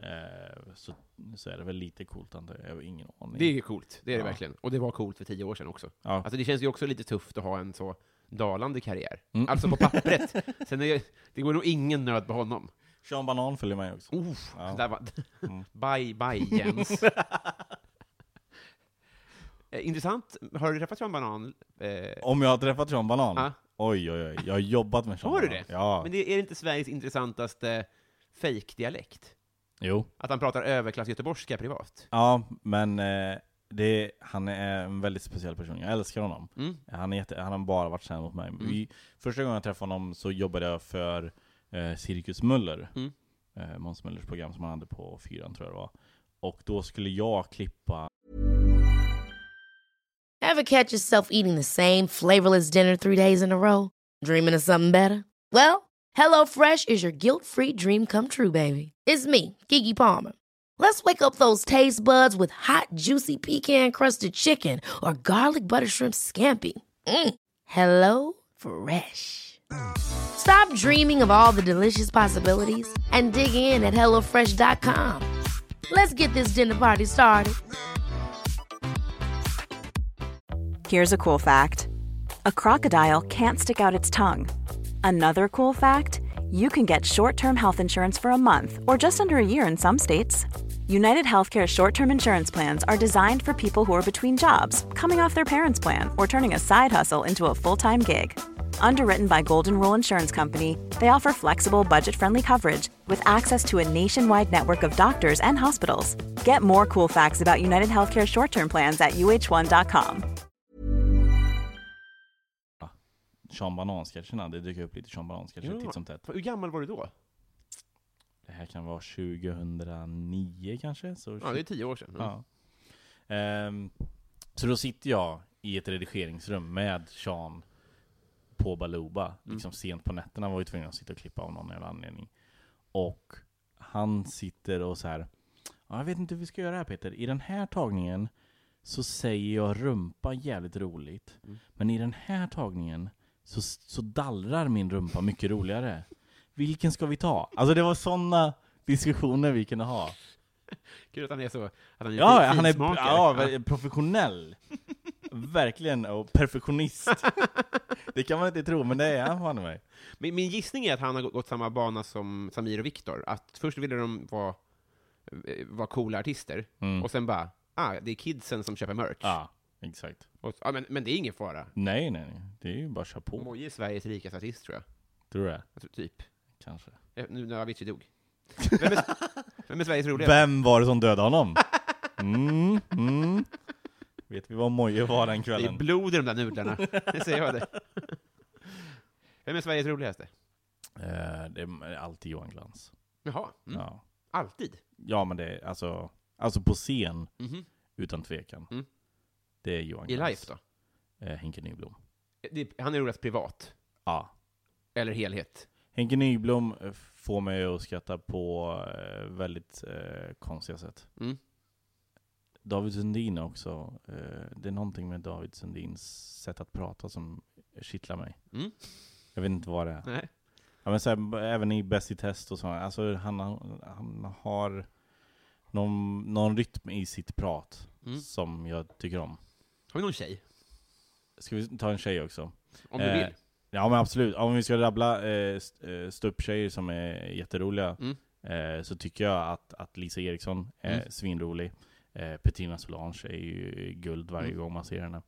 [SPEAKER 2] eh, så, så är det väl lite coolt antar jag. Jag har ingen aning.
[SPEAKER 1] Det är ju coolt, det är det
[SPEAKER 2] Ja.
[SPEAKER 1] verkligen. Och det var coolt för tio år sedan också.
[SPEAKER 2] ja.
[SPEAKER 1] Alltså det känns ju också lite tufft att ha en så dalande karriär.
[SPEAKER 2] Mm.
[SPEAKER 1] Alltså på pappret. *laughs* Sen är det, går nog ingen nöd på honom.
[SPEAKER 2] Sean Banan följer mig också.
[SPEAKER 1] Oh,
[SPEAKER 2] Ja.
[SPEAKER 1] där var, *laughs*
[SPEAKER 2] Mm.
[SPEAKER 1] bye, bye Jens. *laughs* Eh, Intressant. Har du träffat Sean Banan? Eh,
[SPEAKER 2] Om jag har träffat Sean Banan?
[SPEAKER 1] Ja.
[SPEAKER 2] Oj oj oj, jag har jobbat med Sean
[SPEAKER 1] Har du
[SPEAKER 2] Banan.
[SPEAKER 1] det?
[SPEAKER 2] Ja.
[SPEAKER 1] men det är inte Sveriges intressantaste fake-dialekt?
[SPEAKER 2] Jo.
[SPEAKER 1] Att han pratar överklass-göteborgska privat?
[SPEAKER 2] Ja, men eh, det, han är en väldigt speciell person. Jag älskar honom.
[SPEAKER 1] Mm.
[SPEAKER 2] Han, är jätte, han har bara varit snäll mot mig. Vi, första gången jag träffade honom så jobbade jag för eh, Cirkus Möller.
[SPEAKER 1] Mm.
[SPEAKER 2] Eh, Måns Möllers program som han hade på fyran tror jag det var. Och då skulle jag klippa
[SPEAKER 3] Ever catch yourself eating the same flavorless dinner three days in a row? Dreaming of something better? Well, HelloFresh is your guilt free dream come true, baby. It's me, Gigi Palmer. Let's wake up those taste buds with hot, juicy pecan crusted chicken or garlic butter shrimp scampi. Mm. Hello Fresh. Stop dreaming of all the delicious possibilities and dig in at HelloFresh.com. Let's get this dinner party started.
[SPEAKER 4] Here's a cool fact a crocodile can't stick out its tongue. Another cool fact you can get short term health insurance for a month or just under a year in some states. United Healthcare short term insurance plans are designed for people who are between jobs, coming off their parents' plan, or turning a side hustle into a full time gig. Underwritten by Golden Rule Insurance Company, they offer flexible, budget friendly coverage with access to a nationwide network of doctors and hospitals. Get more cool facts about United Healthcare short term plans at uh1.com.
[SPEAKER 2] Sean Banan-sketcherna. Det dyker upp lite Sean Banan-sketcher
[SPEAKER 1] Ja.
[SPEAKER 2] titt som tätt.
[SPEAKER 1] Hur gammal var du då?
[SPEAKER 2] Det här kan vara 2009 kanske? Så
[SPEAKER 1] Ja, det är tio år sedan. Mm.
[SPEAKER 2] Ja. Ehm, så då sitter jag i ett redigeringsrum med Sean på Baluba,
[SPEAKER 1] Mm.
[SPEAKER 2] liksom sent på nätterna var vi tvungna att sitta och klippa av någon jävla anledning. Och han sitter och så här. "Ja, jag vet inte hur vi ska göra här Peter. I den här tagningen så säger jag rumpa jävligt roligt.
[SPEAKER 1] Mm.
[SPEAKER 2] Men i den här tagningen så, så dallrar min rumpa mycket roligare. Vilken ska vi ta? Alltså det var sådana diskussioner vi kunde ha.
[SPEAKER 1] Kul att han är så, att han är
[SPEAKER 2] Ja, han är ja, ver- professionell. Verkligen, och perfektionist. det kan man inte tro, men det är han fan mig.
[SPEAKER 1] Min, min gissning är att han har gått samma bana som Samir och Viktor. Att först ville de vara, eh, vara coola artister,
[SPEAKER 2] Mm.
[SPEAKER 1] och sen bara, ah, det är kidsen som köper merch.
[SPEAKER 2] Ja, exakt.
[SPEAKER 1] Och, ah, men, men det är ingen fara.
[SPEAKER 2] Nej, nej, nej. Det är ju bara att köra på.
[SPEAKER 1] Moje är Sveriges rikaste artist, tror jag.
[SPEAKER 2] Tror du det?
[SPEAKER 1] tror, typ.
[SPEAKER 2] Kanske.
[SPEAKER 1] Eh, Nu när Avicii dog. Vem är, vem är Sveriges roligaste?
[SPEAKER 2] Vem var det som dödade honom? Mm, mm. Vet vi vad Moje var den
[SPEAKER 1] Det är
[SPEAKER 2] kvällen?
[SPEAKER 1] blod i de där nudlarna, det säger jag det. Vem är Sveriges roligaste?
[SPEAKER 2] Eh, det är alltid Johan Glans.
[SPEAKER 1] Jaha, mm.
[SPEAKER 2] Ja.
[SPEAKER 1] alltid?
[SPEAKER 2] ja, men det är alltså, alltså på scen,
[SPEAKER 1] Mhm.
[SPEAKER 2] utan tvekan.
[SPEAKER 1] Mm.
[SPEAKER 2] Det är Johan
[SPEAKER 1] I
[SPEAKER 2] Glans.
[SPEAKER 1] life då?
[SPEAKER 2] Eh, Henke Nyblom.
[SPEAKER 1] Det, han är roligast privat,
[SPEAKER 2] Ja.
[SPEAKER 1] eller helhet.
[SPEAKER 2] Henke Nyblom eh, får mig att skratta på eh, väldigt eh, konstiga sätt.
[SPEAKER 1] Mm.
[SPEAKER 2] David Sundin också. Eh, det är någonting med David Sundins sätt att prata som kittlar mig.
[SPEAKER 1] Mm.
[SPEAKER 2] Jag vet inte vad det är.
[SPEAKER 1] Nej.
[SPEAKER 2] Ja, men så här, även i Bäst i test och så. Alltså han, har- han har någon, någon rytm i sitt prat
[SPEAKER 1] Mm.
[SPEAKER 2] som jag tycker om.
[SPEAKER 1] Har vi någon tjej?
[SPEAKER 2] Ska vi ta en tjej också?
[SPEAKER 1] Om du
[SPEAKER 2] Eh,
[SPEAKER 1] vill.
[SPEAKER 2] Ja men absolut, om vi ska rabbla eh, eh, ståupptjejer som är jätteroliga
[SPEAKER 1] Mm.
[SPEAKER 2] eh, Så tycker jag att, att Lisa Eriksson är
[SPEAKER 1] Mm.
[SPEAKER 2] svinrolig eh, Petrina Solange är ju guld varje
[SPEAKER 1] Mm.
[SPEAKER 2] gång man ser henne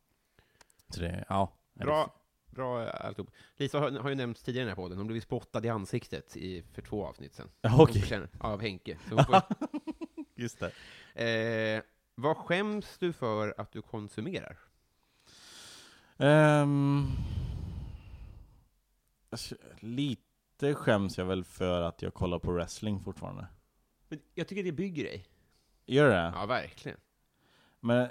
[SPEAKER 2] Så det, ja
[SPEAKER 1] Bra, bra eh, alltihop. Lisa har, har ju nämnts tidigare i den här podden, hon blev spottad i ansiktet i, för två avsnitt sen.
[SPEAKER 2] Okej,
[SPEAKER 1] förtjänar- Av Henke. Så får, *laughs*
[SPEAKER 2] just det
[SPEAKER 1] eh, vad skäms du för att du konsumerar?
[SPEAKER 2] Alltså, lite, skäms jag väl för att jag kollar på wrestling fortfarande.
[SPEAKER 1] Men jag tycker det bygger dig.
[SPEAKER 2] Gör det?
[SPEAKER 1] Ja, verkligen.
[SPEAKER 2] Men,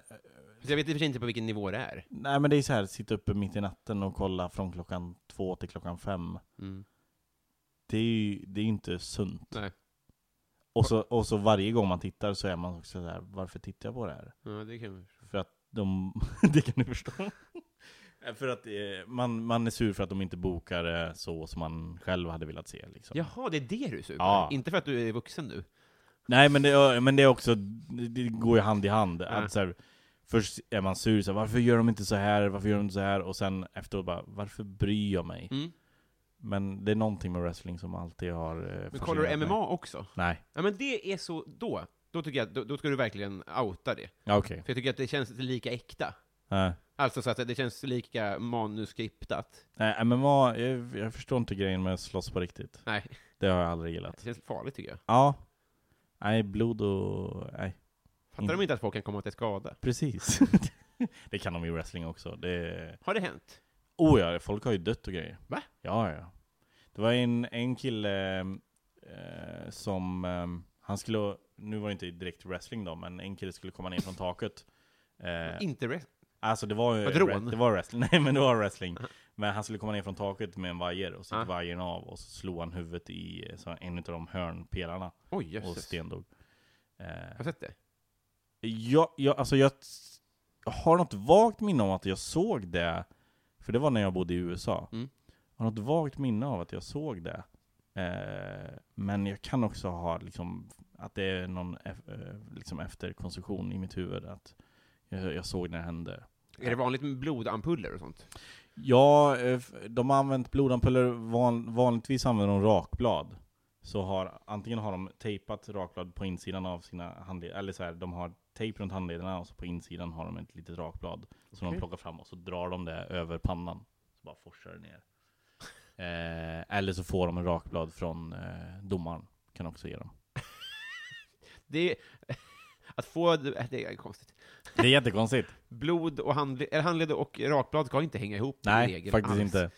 [SPEAKER 1] Så jag vet i och för sig inte på vilken nivå det är.
[SPEAKER 2] nej men det är så här, sitta uppe mitt i natten och kolla från klockan två till klockan fem.
[SPEAKER 1] Mm.
[SPEAKER 2] Det är ju det är inte sunt.
[SPEAKER 1] Nej.
[SPEAKER 2] Och så, och så varje gång man tittar så är man också så här, varför tittar jag på det här?
[SPEAKER 1] Ja, det kan vi.
[SPEAKER 2] För att de, *laughs* det kan du förstå. För att eh, man, man är sur för att de inte bokar det så som man själv hade velat se liksom.
[SPEAKER 1] Jaha, det är det du är sur på?
[SPEAKER 2] Ja.
[SPEAKER 1] Inte för att du är vuxen nu?
[SPEAKER 2] Nej men det, men det är också, det går ju hand i hand.
[SPEAKER 1] Ja.
[SPEAKER 2] Att så här, först är man sur, så här, varför gör de inte så här? Varför gör de inte så här? Och sen efteråt bara, varför bryr jag mig?
[SPEAKER 1] Mm.
[SPEAKER 2] Men det är någonting med wrestling som alltid har eh,
[SPEAKER 1] Men kollar du
[SPEAKER 2] fascinerat mig.
[SPEAKER 1] MMA också?
[SPEAKER 2] Nej.
[SPEAKER 1] Ja, men det är så, då, då tycker jag, då, då ska du verkligen outa det.
[SPEAKER 2] Ja, okej.
[SPEAKER 1] För jag tycker att det känns lika äkta.
[SPEAKER 2] Nej.
[SPEAKER 1] Alltså så att det känns lika manuskriptat.
[SPEAKER 2] Nej, MMA, jag, jag förstår inte grejen med att slåss på riktigt.
[SPEAKER 1] Nej,
[SPEAKER 2] Det har jag aldrig gillat.
[SPEAKER 1] det känns farligt tycker jag.
[SPEAKER 2] Ja. Nej, blod och... Nej.
[SPEAKER 1] Fattar
[SPEAKER 2] Mm.
[SPEAKER 1] de inte att folk kan komma till skada?
[SPEAKER 2] Precis. *laughs* det kan de i wrestling också. Det...
[SPEAKER 1] Har det hänt?
[SPEAKER 2] Oh ja, folk har ju dött och grejer.
[SPEAKER 1] Va?
[SPEAKER 2] Ja, ja. Det var en, en kille eh, som... Eh, han skulle... Nu var det inte direkt wrestling då, men en kille skulle komma ner från taket. Eh,
[SPEAKER 1] Inte rest...
[SPEAKER 2] Alltså det var ju...
[SPEAKER 1] Det rån?
[SPEAKER 2] Det var wrestling. *laughs* Nej men det var wrestling. Men han skulle komma ner från taket med en vajer, och så gick
[SPEAKER 1] Ja.
[SPEAKER 2] vajern av, och så slog han huvudet i eh, så en av de hörnpelarna,
[SPEAKER 1] Oj,
[SPEAKER 2] och
[SPEAKER 1] jösses.
[SPEAKER 2] stendog. Eh,
[SPEAKER 1] Har du sett det?
[SPEAKER 2] jag, jag, alltså jag, jag har något vagt minne om att jag såg det, för det var när jag bodde i USA.
[SPEAKER 1] Mm.
[SPEAKER 2] Jag har något vagt minne av att jag såg det. Eh, men jag kan också ha liksom, att det är någon eff, eh, liksom efterkonstruktion i mitt huvud, att jag, jag såg när det hände.
[SPEAKER 1] Är det vanligt med blodampuller och sånt?
[SPEAKER 2] Ja, eh, de har använt blodampuller, van, vanligtvis använder de rakblad. Så har, antingen har de tejpat rakblad på insidan av sina handleder, eller så här, de har tejp runt handlederna och så på insidan har de ett litet rakblad. Som
[SPEAKER 1] Okej.
[SPEAKER 2] de plockar fram och så drar de det över pannan. Så bara forsar det ner. *laughs* Eh, eller så får de en rakblad från eh, domaren, kan också ge dem. *laughs*
[SPEAKER 1] Det är... *laughs* Att få... Det är konstigt.
[SPEAKER 2] Det är jättekonstigt.
[SPEAKER 1] Blod och handled, handled och rakblad ska inte hänga ihop
[SPEAKER 2] Nej, faktiskt
[SPEAKER 1] alls.
[SPEAKER 2] inte.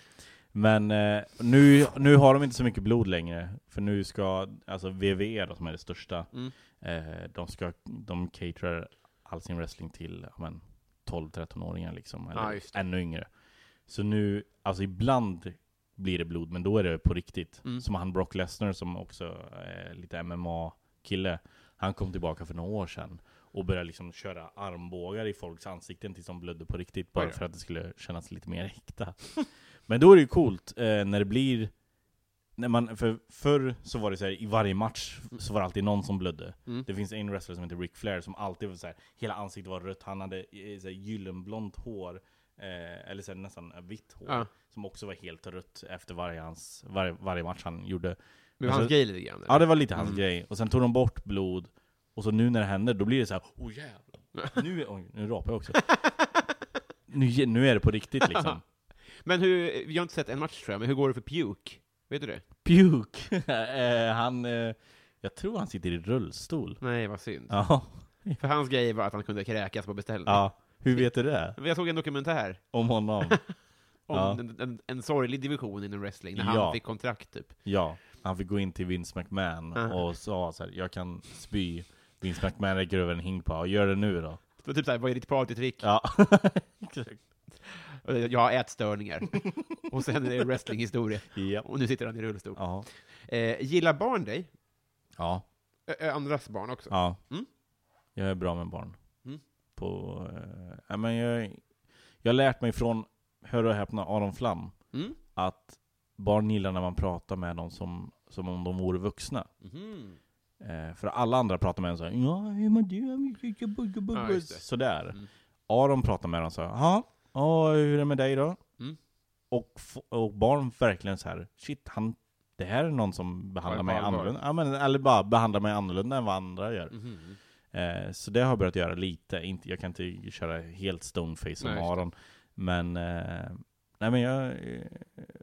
[SPEAKER 2] Men eh, nu, nu har de inte så mycket blod längre, för nu ska, alltså WWE då, som är det största,
[SPEAKER 1] Mm.
[SPEAKER 2] eh, de ska, de caterar all sin wrestling till, men, 12-13-åringar liksom, eller
[SPEAKER 1] det.
[SPEAKER 2] ännu yngre. Så nu, alltså ibland blir det blod, men då är det på riktigt.
[SPEAKER 1] Mm.
[SPEAKER 2] Som han Brock Lesnar som också är lite MMA-kille, han kom tillbaka för några år sedan och började liksom köra armbågar i folks ansikten tills de blödde på riktigt, bara för att det skulle kännas lite mer äkta. *laughs* Men då är det ju coolt eh, när det blir när man, för förr så var det så här, i varje match så var det alltid någon som blödde.
[SPEAKER 1] Mm.
[SPEAKER 2] Det finns en wrestler som heter Ric Flair som alltid var så här, hela ansiktet var rött, han hade eh, så här, gyllenblont hår, eh, eller så här, nästan eh, vitt hår,
[SPEAKER 1] Ja.
[SPEAKER 2] som också var helt rött efter varje, hans, varje, varje match han gjorde.
[SPEAKER 1] Men
[SPEAKER 2] Alltså-
[SPEAKER 1] hans grej lite grann?
[SPEAKER 2] Ja det var lite hans
[SPEAKER 1] Mm.
[SPEAKER 2] grej, och sen tog de bort blod, och så nu när det händer, då blir det så här, oh jävlar, *laughs* nu, oj, nu rapar jag också. nu, nu är det på riktigt liksom. *laughs*
[SPEAKER 1] Men hur, vi har inte sett en match tror jag, men hur går det för Puke? Vet du det?
[SPEAKER 2] Puke, *laughs* eh, han, eh, jag tror han sitter i rullstol.
[SPEAKER 1] Nej, vad synd.
[SPEAKER 2] Ja.
[SPEAKER 1] För hans grej var att han kunde kräkas på beställning.
[SPEAKER 2] ja. Hur vet du det?
[SPEAKER 1] Jag såg en dokumentär
[SPEAKER 2] Om honom?
[SPEAKER 1] om
[SPEAKER 2] Ja.
[SPEAKER 1] en, en, en sorglig division inom wrestling, när
[SPEAKER 2] Ja.
[SPEAKER 1] han fick kontrakt typ.
[SPEAKER 2] Ja, han fick gå in till Vince McMahon och sa så här, jag kan spy. Vince McMahon räcker över en hink på, gör det nu då.
[SPEAKER 1] Typ såhär, vad är ditt partytrick?
[SPEAKER 2] Ja, *laughs* exakt.
[SPEAKER 1] Jag har ätstörningar. *laughs* och sen är det wrestlinghistoria.
[SPEAKER 2] Ja.
[SPEAKER 1] Och nu sitter han i rullstol.
[SPEAKER 2] Ja.
[SPEAKER 1] Eh, gillar barn dig?
[SPEAKER 2] Ja.
[SPEAKER 1] Ö, andras barn också?
[SPEAKER 2] ja.
[SPEAKER 1] Mm.
[SPEAKER 2] Jag är bra med barn.
[SPEAKER 1] Mm.
[SPEAKER 2] På, eh, men jag, jag har lärt mig från, hör och häpna, Aron Flam,
[SPEAKER 1] Mm?
[SPEAKER 2] att barn gillar när man pratar med dem som, som om de vore vuxna.
[SPEAKER 1] Mhm.
[SPEAKER 2] Eh, för alla andra pratar med en såhär Ja, hur mår du?
[SPEAKER 1] Ja.
[SPEAKER 2] Sådär.
[SPEAKER 1] Mm.
[SPEAKER 2] Aron pratar med dem så här, ja, hur är det med dig då?
[SPEAKER 1] Mm.
[SPEAKER 2] Och, och barn verkligen så här, shit, han, det här är någon som behandlar mig annorlunda. Ja, men, eller bara behandlar mig annorlunda än vad andra gör.
[SPEAKER 1] Mhm.
[SPEAKER 2] Eh, så det har jag börjat göra lite. Inte, jag kan inte köra helt stoneface som
[SPEAKER 1] Nej.
[SPEAKER 2] Aron. Men, eh, nej men jag, eh,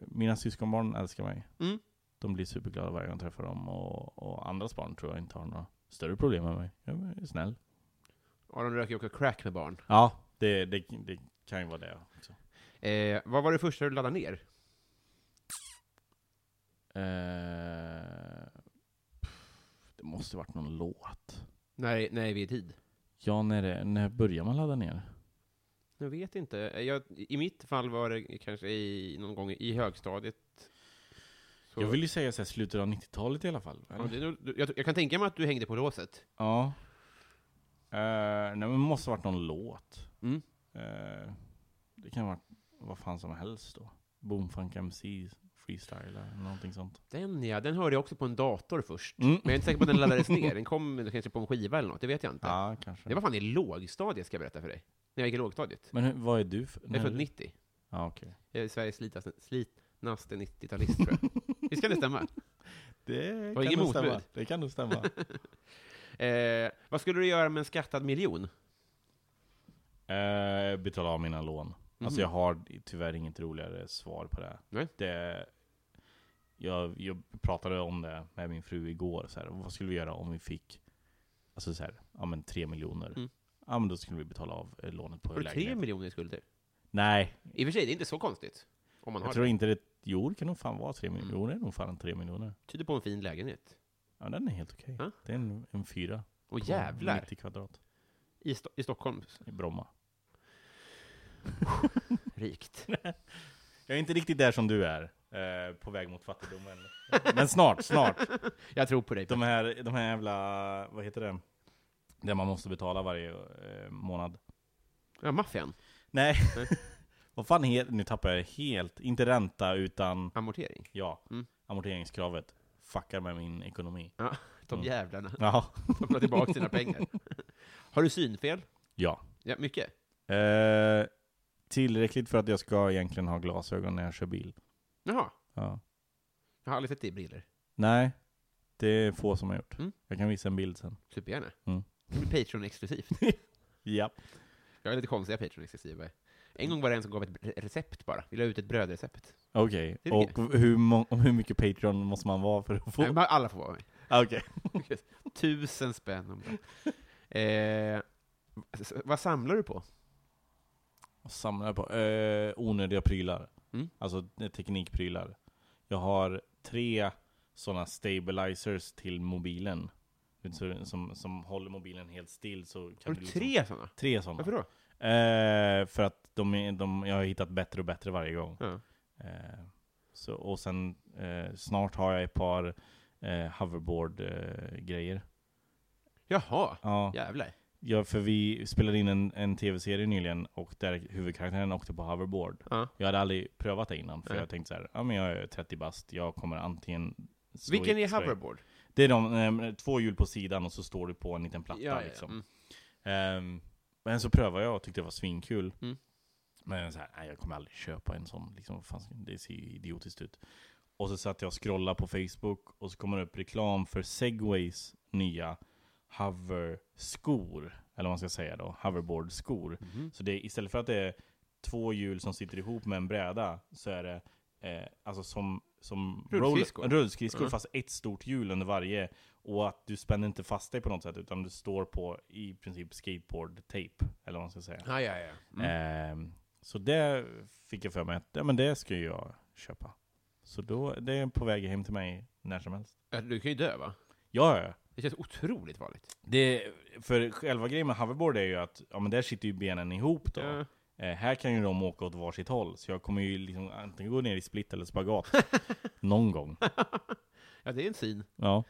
[SPEAKER 2] mina syskonbarn älskar mig.
[SPEAKER 1] Mm.
[SPEAKER 2] De blir superglada varje gång jag träffar dem. Och, och andras barn tror jag inte har några större problem med mig. Jag är snäll.
[SPEAKER 1] Aron röker ju också crack med barn.
[SPEAKER 2] Ja, det, det, det kan ju vara det också.
[SPEAKER 1] Eh, vad var det första du laddade ner?
[SPEAKER 2] Eh, det måste varit någon låt.
[SPEAKER 1] När, när är vi i tid?
[SPEAKER 2] Ja, när, det, när börjar man ladda ner?
[SPEAKER 1] Jag vet inte. Jag, I mitt fall var det kanske i, någon gång i högstadiet. Så-
[SPEAKER 2] Jag vill ju säga så här, slutet av 90-talet i alla fall.
[SPEAKER 1] Ja, det jag, jag kan tänka mig att du hängde på låset.
[SPEAKER 2] Ja. Eh, nej men det måste varit någon låt.
[SPEAKER 1] Mm.
[SPEAKER 2] Eh, det kan vara vad fan som helst då. Boomfunk MC, freestyle eller någonting sånt.
[SPEAKER 1] Den ja, den hörde jag också på en dator först.
[SPEAKER 2] Mm.
[SPEAKER 1] Men jag är inte säker på att den laddades ner. Den kom kanske på en skiva eller något, det vet jag inte.
[SPEAKER 2] Ja, kanske.
[SPEAKER 1] Det var fan i lågstadiet, ska jag berätta för dig. När jag gick i lågstadiet.
[SPEAKER 2] Men hur, vad är du för?
[SPEAKER 1] Jag är född 90.
[SPEAKER 2] Ja, okej.
[SPEAKER 1] Jag är Sveriges slitnaste 90-talist, tror jag. *laughs* Visst kan det stämma?
[SPEAKER 2] Det kan nog stämma. Det kan nog stämma.
[SPEAKER 1] Eh, vad skulle du göra med en skattad miljon?
[SPEAKER 2] eh, betala av mina lån. Alltså
[SPEAKER 1] Mhm.
[SPEAKER 2] jag har tyvärr inget roligare svar på det.
[SPEAKER 1] Nej.
[SPEAKER 2] det jag, jag pratade om det med min fru igår, så här, vad skulle vi göra om vi fick Alltså så här, ja men tre miljoner.
[SPEAKER 1] Mm.
[SPEAKER 2] Ja men då skulle vi betala av eh, lånet på
[SPEAKER 1] Har du tre
[SPEAKER 2] lägenheten.
[SPEAKER 1] miljoner i skulder?
[SPEAKER 2] Nej,
[SPEAKER 1] I och för sig, det är inte så konstigt. Om man har
[SPEAKER 2] jag tror
[SPEAKER 1] det.
[SPEAKER 2] inte det. Jo, det kan nog fan vara tre miljoner.
[SPEAKER 1] Mm.
[SPEAKER 2] Jo, det är nog fan tre miljoner.
[SPEAKER 1] Tyder på en fin lägenhet.
[SPEAKER 2] Ja, den är helt okej.
[SPEAKER 1] Ja.
[SPEAKER 2] Det är en, en fyra.
[SPEAKER 1] Och
[SPEAKER 2] på
[SPEAKER 1] jävlar!
[SPEAKER 2] 90 kvadrat.
[SPEAKER 1] I, Sto- I Stockholm.
[SPEAKER 2] I Bromma.
[SPEAKER 1] Rikt. *laughs*
[SPEAKER 2] Jag är inte riktigt där som du är. Eh, på väg mot fattigdomen. Men snart, snart. *laughs*
[SPEAKER 1] Jag tror på dig.
[SPEAKER 2] De här, de här jävla, vad heter det? Det man måste betala varje eh, månad.
[SPEAKER 1] Ja, maffian.
[SPEAKER 2] Nej. *laughs* Vad fan heter, nu tappar jag helt. Inte ränta utan,
[SPEAKER 1] Amortering.
[SPEAKER 2] ja,
[SPEAKER 1] Mm.
[SPEAKER 2] amorteringskravet. Fuckar med min ekonomi.
[SPEAKER 1] De
[SPEAKER 2] Mm.
[SPEAKER 1] jävlarna.
[SPEAKER 2] Ja.
[SPEAKER 1] De får tillbaka sina pengar. *laughs* Har du synfel?
[SPEAKER 2] Ja.
[SPEAKER 1] Ja, mycket.
[SPEAKER 2] Eh, tillräckligt för att jag ska egentligen ha glasögon när jag kör bil.
[SPEAKER 1] Jaha.
[SPEAKER 2] Ja.
[SPEAKER 1] Jag har aldrig sett dig i briller.
[SPEAKER 2] Nej, det är få som har gjort.
[SPEAKER 1] Mm.
[SPEAKER 2] Jag kan visa en bild sen.
[SPEAKER 1] Supergärna.
[SPEAKER 2] Mm.
[SPEAKER 1] Det blir Patreon-exklusivt. *laughs*
[SPEAKER 2] Ja.
[SPEAKER 1] Jag är lite konstiga Patreon-exklusiva. En gång var det en som gav ett re- recept bara. Vi la ut ett brödrecept.
[SPEAKER 2] Okej,
[SPEAKER 1] Det är
[SPEAKER 2] och hur, må- hur mycket Patreon måste man vara för att få?
[SPEAKER 1] Nej, Alla får vara med.
[SPEAKER 2] Ah, Okej. *laughs*
[SPEAKER 1] Tusen spänn om dagen. Eh, vad samlar du på?
[SPEAKER 2] Vad samlar jag på? Eh, onödiga prylar.
[SPEAKER 1] Mm.
[SPEAKER 2] Alltså eh, teknikprylar. Jag har tre sådana stabilizers till mobilen. Så, som, som håller mobilen helt still. Så kan
[SPEAKER 1] Har
[SPEAKER 2] du
[SPEAKER 1] du
[SPEAKER 2] liksom-
[SPEAKER 1] tre sådana?
[SPEAKER 2] Tre sådana.
[SPEAKER 1] Varför då?
[SPEAKER 2] Eh, för att de, de, jag har hittat bättre och bättre varje gång.
[SPEAKER 1] Ja.
[SPEAKER 2] Eh, så, och sen eh, snart har jag ett par eh, hoverboard-grejer.
[SPEAKER 1] Jaha,
[SPEAKER 2] ja,
[SPEAKER 1] jävlar.
[SPEAKER 2] ja, för vi spelade in en, en tv-serie nyligen och där huvudkaraktären åkte på hoverboard.
[SPEAKER 1] Ja.
[SPEAKER 2] Jag hade aldrig prövat det innan, för
[SPEAKER 1] Nej.
[SPEAKER 2] jag tänkte så här, ja men jag är 30 bast, jag kommer antingen
[SPEAKER 1] Vilken är hoverboard?
[SPEAKER 2] Det är de, eh, två hjul på sidan och så står du på en liten platta liksom.
[SPEAKER 1] Mm.
[SPEAKER 2] Men så prövade jag och tyckte det var svinkul.
[SPEAKER 1] Mm.
[SPEAKER 2] Men så här, nej, jag kommer aldrig köpa en sån. Liksom, fan, det ser ju idiotiskt ut. Och så satt jag och scrollade på Facebook och så kommer det upp reklam för Segways nya hover-skor. Eller vad man ska säga då, hoverboard-skor.
[SPEAKER 1] Mhm.
[SPEAKER 2] Så det istället för att det är två hjul som sitter ihop med en bräda, så är det eh, alltså som, som
[SPEAKER 1] Rullskridskor.
[SPEAKER 2] roller- rullskridskor
[SPEAKER 1] Ja.
[SPEAKER 2] fast ett stort hjul under varje. Och att du spänner inte fast dig på något sätt, utan du står på i princip skateboard-tape, eller vad man ska säga.
[SPEAKER 1] Ja, ja, ja. Mm.
[SPEAKER 2] Ehm, så det fick jag för mig att ja, men det ska jag köpa. Så då, det är på väg hem till mig när som helst.
[SPEAKER 1] Du kan ju dö, va?
[SPEAKER 2] Ja, ja.
[SPEAKER 1] Det känns otroligt farligt.
[SPEAKER 2] Det, för själva grejen med hoverboard är ju att ja, men där sitter ju benen ihop då.
[SPEAKER 1] Ja.
[SPEAKER 2] Eh, här kan ju de åka åt varsitt håll, så jag kommer ju liksom antingen gå ner i split eller spagat. *laughs* Någon gång.
[SPEAKER 1] Ja, det är en syn.
[SPEAKER 2] Ja.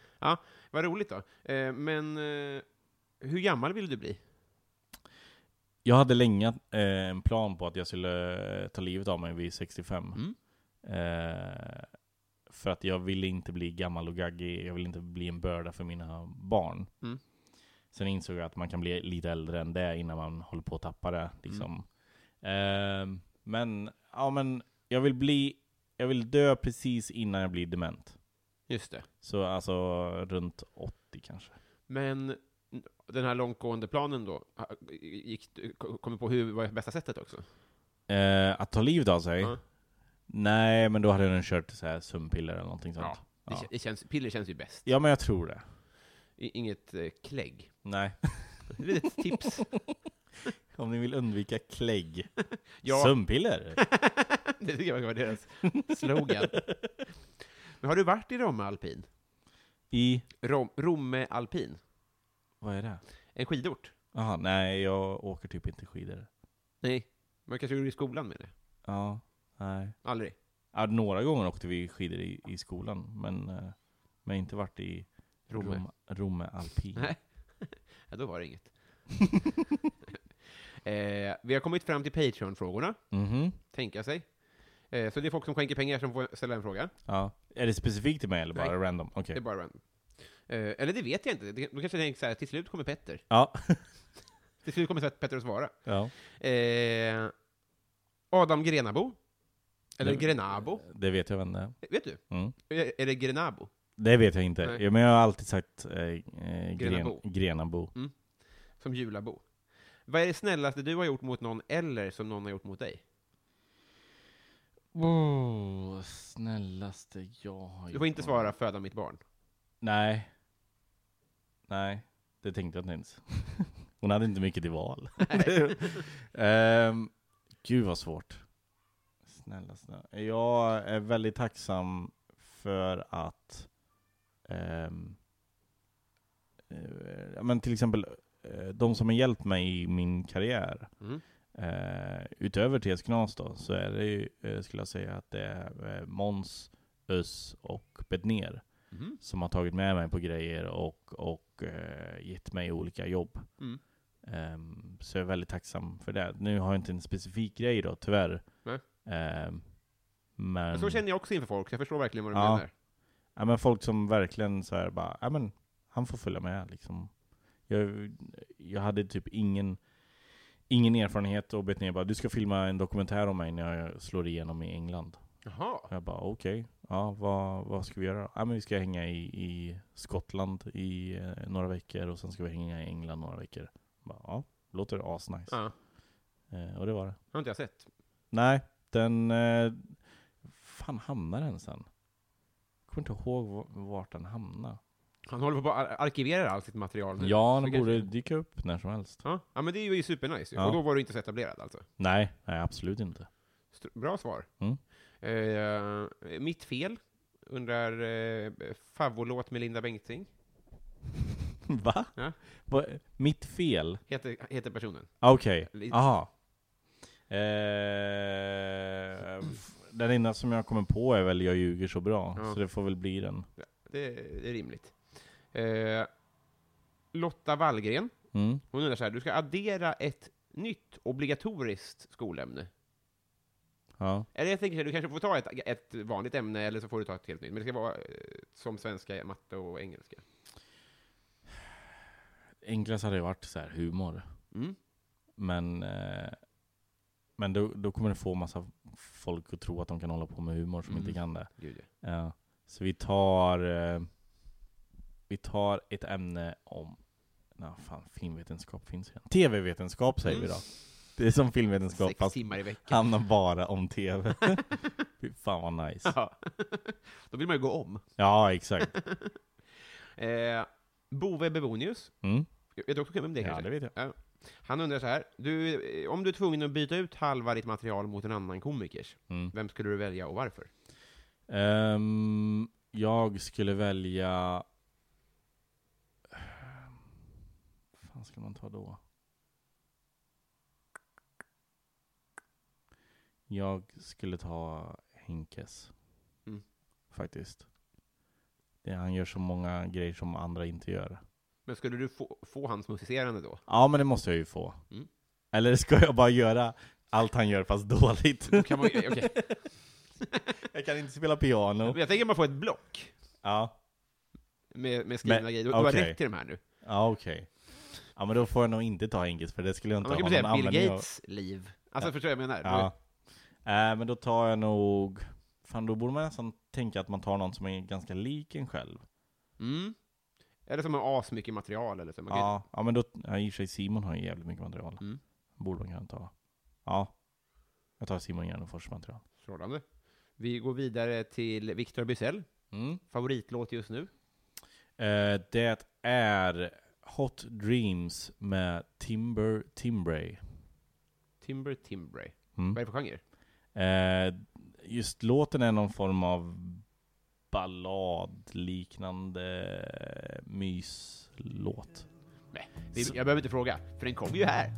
[SPEAKER 1] Vad roligt då. Eh, men eh, hur gammal vill du bli?
[SPEAKER 2] Jag hade länge eh, en plan på att jag skulle eh, ta livet av mig vid 65.
[SPEAKER 1] Mm.
[SPEAKER 2] Eh, för att jag ville inte bli gammal och gaggig, jag ville inte bli en börda för mina barn.
[SPEAKER 1] Mm.
[SPEAKER 2] Sen insåg jag att man kan bli lite äldre än det innan man håller på att tappa det. Liksom. Eh, men, ja men, jag vill bli, jag vill dö precis innan jag blir dement.
[SPEAKER 1] Just det.
[SPEAKER 2] Så alltså runt 80 kanske.
[SPEAKER 1] Men den här långtgående planen då, gick, kom du på hur var bästa sättet också?
[SPEAKER 2] Eh, att ta livet av sig?
[SPEAKER 1] Ja.
[SPEAKER 2] Nej, men då hade den kört så här sömnpiller eller någonting sånt.
[SPEAKER 1] Ja, Det,
[SPEAKER 2] Ja.
[SPEAKER 1] det känns, piller känns ju bäst.
[SPEAKER 2] Ja, men jag tror det.
[SPEAKER 1] Inget eh, klägg.
[SPEAKER 2] Nej. *laughs*
[SPEAKER 1] Det är ett tips. *laughs*
[SPEAKER 2] Om ni vill undvika klägg. *laughs*
[SPEAKER 1] Ja.
[SPEAKER 2] Sömnpiller?
[SPEAKER 1] det tycker jag var deras slogan. Men har du varit i Romme Alpin?
[SPEAKER 2] I...
[SPEAKER 1] Rom, Romme Alpin?
[SPEAKER 2] Vad är det?
[SPEAKER 1] En skidort?
[SPEAKER 2] Jaha, nej jag åker typ inte skidor.
[SPEAKER 1] Nej. Man kanske gjorde i skolan med det?
[SPEAKER 2] Ja, nej.
[SPEAKER 1] Aldrig?
[SPEAKER 2] Ja, några gånger åkte vi skidor i, i skolan, men, eh, men inte varit i
[SPEAKER 1] Romme?
[SPEAKER 2] Rom, Romme Alpin.
[SPEAKER 1] Nej. *laughs* ja, då var det inget. *laughs* eh, vi har kommit fram till Patreon-frågorna,
[SPEAKER 2] Mhm.
[SPEAKER 1] tänka sig. Eh, så det är folk som skänker pengar som får ställa en fråga.
[SPEAKER 2] Ja. Är det specifikt till mig eller bara
[SPEAKER 1] Nej.
[SPEAKER 2] random? Okej.
[SPEAKER 1] Det är bara random. Eh, eller det vet jag inte. Det- Då kanske jag tänker så här, till slut kommer Petter.
[SPEAKER 2] Ja. *laughs*
[SPEAKER 1] Till slut kommer Petter att svara.
[SPEAKER 2] ja.
[SPEAKER 1] Eh, Adam Grenabo. Eller
[SPEAKER 2] Det-
[SPEAKER 1] Grenabo.
[SPEAKER 2] Det vet jag vem det är.
[SPEAKER 1] Vet du?
[SPEAKER 2] Mm.
[SPEAKER 1] Är är det Grenabo?
[SPEAKER 2] Det vet jag inte.
[SPEAKER 1] Nej.
[SPEAKER 2] Ja, men jag har alltid sagt eh, eh, gren,
[SPEAKER 1] Grenabo.
[SPEAKER 2] Grenabo.
[SPEAKER 1] Som julabo. Vad är det snällaste du har gjort mot någon, eller som någon har gjort mot dig?
[SPEAKER 2] Oh, snällaste jag har
[SPEAKER 1] Du får inte svara 'föda mitt barn'.
[SPEAKER 2] Nej. Nej, det tänkte jag inte ens. *laughs* Hon hade inte mycket till val. *laughs* *laughs* um, gud vad svårt. Snälla, snälla. Jag är väldigt tacksam för att eh, ja, men till exempel eh, de som har hjälpt mig i min karriär
[SPEAKER 1] Mm.
[SPEAKER 2] Eh, utöver TS Knas då, så är det ju, eh, skulle jag säga att det är eh, Måns, Öss och Bedner
[SPEAKER 1] Mhm.
[SPEAKER 2] som har tagit med mig på grejer och, och eh, gett mig olika jobb.
[SPEAKER 1] Mm.
[SPEAKER 2] Ehm, så jag är väldigt tacksam för det. Nu har jag inte en specifik grej då, tyvärr.
[SPEAKER 1] Nej.
[SPEAKER 2] Ehm, men,
[SPEAKER 1] så känner jag också inför folk, jag förstår verkligen vad du
[SPEAKER 2] Ja.
[SPEAKER 1] menar.
[SPEAKER 2] ja, men folk som verkligen så här bara, ja men han får följa med liksom. Jag, jag hade typ ingen, ingen erfarenhet och Betnér bara, du ska filma en dokumentär om mig när jag slår igenom i England.
[SPEAKER 1] Jaha.
[SPEAKER 2] Och jag bara okej, ja vad, vad ska vi göra? Ja men vi ska hänga i, i Skottland i eh, några veckor och sen ska vi hänga i England några veckor. Bara, ja, låter asnice.
[SPEAKER 1] Ja.
[SPEAKER 2] Eh, och det var det.
[SPEAKER 1] har inte jag sett.
[SPEAKER 2] Nej, den... Eh, fan hamnade den sen? Jag kommer inte ihåg vart den hamnade.
[SPEAKER 1] Han håller på att ar- arkivera allt sitt material nu.
[SPEAKER 2] Ja,
[SPEAKER 1] Så
[SPEAKER 2] den
[SPEAKER 1] kanske-
[SPEAKER 2] borde dyka upp när som helst.
[SPEAKER 1] Ja. ja, men det är ju supernice ju.
[SPEAKER 2] Ja.
[SPEAKER 1] Och då var du inte så etablerad alltså.
[SPEAKER 2] Nej, nej absolut inte.
[SPEAKER 1] Str- Bra svar.
[SPEAKER 2] Mm.
[SPEAKER 1] Eh, mitt fel, undrar eh, favoritlåt med Linda Bengtzing. *laughs*
[SPEAKER 2] Va?
[SPEAKER 1] Ja.
[SPEAKER 2] Va? Mitt fel?
[SPEAKER 1] Heter, heter personen.
[SPEAKER 2] Ah, Okej,
[SPEAKER 1] Lite.
[SPEAKER 2] aha. Eh, f- den enda som jag kommer på är väl Jag ljuger så bra,
[SPEAKER 1] Ja.
[SPEAKER 2] så det får väl bli den.
[SPEAKER 1] Det, det är rimligt. Eh, Lotta Wallgren,
[SPEAKER 2] Mm.
[SPEAKER 1] hon undrar så här, du ska addera ett nytt obligatoriskt skolämne.
[SPEAKER 2] Ja.
[SPEAKER 1] Eller jag tänker så här, du kanske får ta ett, ett vanligt ämne, eller så får du ta ett helt nytt. Men det ska vara eh, som svenska, matte och engelska.
[SPEAKER 2] Enklast hade det varit så här humor.
[SPEAKER 1] Mm.
[SPEAKER 2] Men, eh, men då, då kommer det få massa folk att tro att de kan hålla på med humor som
[SPEAKER 1] Mm.
[SPEAKER 2] inte kan det.
[SPEAKER 1] Gud, ja.
[SPEAKER 2] Ja. Så vi tar, eh, vi tar ett ämne om, na, fan filmvetenskap finns igen. TV-vetenskap säger vi då. Det är som filmvetenskap
[SPEAKER 1] Sex
[SPEAKER 2] fast
[SPEAKER 1] timmar i veckan.
[SPEAKER 2] handlar bara om *laughs* TV. Fy fan vad nice.
[SPEAKER 1] Ja. *laughs* Då vill man ju gå om.
[SPEAKER 2] Ja, exakt. *laughs*
[SPEAKER 1] Eh, Bove Bevonius,
[SPEAKER 2] Mm.
[SPEAKER 1] vet du också vem det är
[SPEAKER 2] Ja,
[SPEAKER 1] kanske?
[SPEAKER 2] det vet jag.
[SPEAKER 1] Han undrar så här, du, eh, om du är tvungen att byta ut halva ditt material mot en annan komikers,
[SPEAKER 2] Mm.
[SPEAKER 1] vem skulle du välja och varför?
[SPEAKER 2] Ehm, jag skulle välja... fan ska man ta då? Jag skulle ta Henkes.
[SPEAKER 1] Mm.
[SPEAKER 2] Faktiskt. Det, han gör så många grejer som andra inte gör.
[SPEAKER 1] Men skulle du få, få hans musicerande då?
[SPEAKER 2] Ja, men det måste jag ju få.
[SPEAKER 1] Mm.
[SPEAKER 2] Eller ska jag bara göra allt han gör fast dåligt?
[SPEAKER 1] Då kan man, okej. *laughs*
[SPEAKER 2] jag kan inte spela piano.
[SPEAKER 1] Men Jag tänker bara få ett block
[SPEAKER 2] Ja,
[SPEAKER 1] med, med skrivna
[SPEAKER 2] Men,
[SPEAKER 1] grejer. Du, du har rätt till de här nu.
[SPEAKER 2] ja okej. Ja men då får jag nog inte ta Henkes, för det skulle jag inte ha någon
[SPEAKER 1] säga Bill
[SPEAKER 2] användning av.
[SPEAKER 1] Gates liv. Alltså, förstår du vad jag menar?
[SPEAKER 2] Ja. Äh, men då tar jag nog... Fan, då borde man nästan tänka att man tar någon som är ganska lik en själv.
[SPEAKER 1] Mm. Eller som har asmycket material eller så. Man kan-
[SPEAKER 2] Ja, ja men då... Ja, i och för sig Simon har ju jävligt mycket material.
[SPEAKER 1] Mm.
[SPEAKER 2] Borde man kunna ta. Ja. Jag tar Simon Gärdenfors material.
[SPEAKER 1] Strålande. Vi går vidare till Victor Bysell.
[SPEAKER 2] Mm.
[SPEAKER 1] Favoritlåt just nu?
[SPEAKER 2] Eh, det är Hot Dreams med Timber Timbray.
[SPEAKER 1] Timber Timbray.
[SPEAKER 2] Mm.
[SPEAKER 1] Vad är det för genre?
[SPEAKER 2] Eh, just låten är någon form av balladliknande myslåt.
[SPEAKER 1] Nej, jag behöver inte fråga, för den kommer ju här.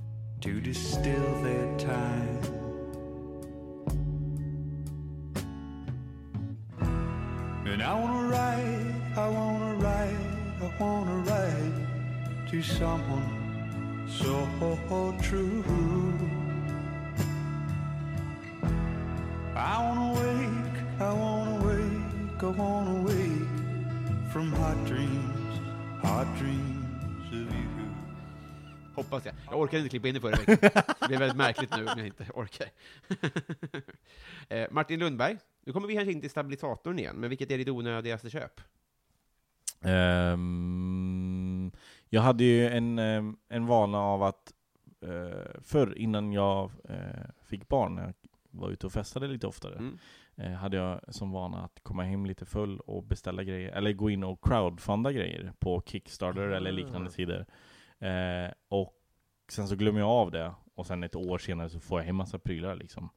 [SPEAKER 5] to distill their time. Someone so true. I wanna wake, I wanna wake, I wanna wake from hot dreams, hot dreams of you.
[SPEAKER 1] Hoppas jag. Jag orkade inte klippa in det förra veckan. Det blir väldigt märkligt nu om jag inte orkar. *laughs* eh, Martin Lundberg, nu kommer vi kanske in till stabilisatorn igen, men vilket är ditt onödigaste köp?
[SPEAKER 2] Ehm, jag hade ju en, ehm, en vana av att uh, förr, innan jag eh, fick barn, när jag var ute och festade lite oftare,
[SPEAKER 1] Mm.
[SPEAKER 2] eh, hade jag som vana att komma hem lite full och beställa grejer, eller gå in och crowdfunda grejer på Kickstarter eller liknande
[SPEAKER 1] Ah.
[SPEAKER 2] sidor. Eh, och sen så glömmer jag av det, och sen ett år senare så får jag hem massa prylar liksom.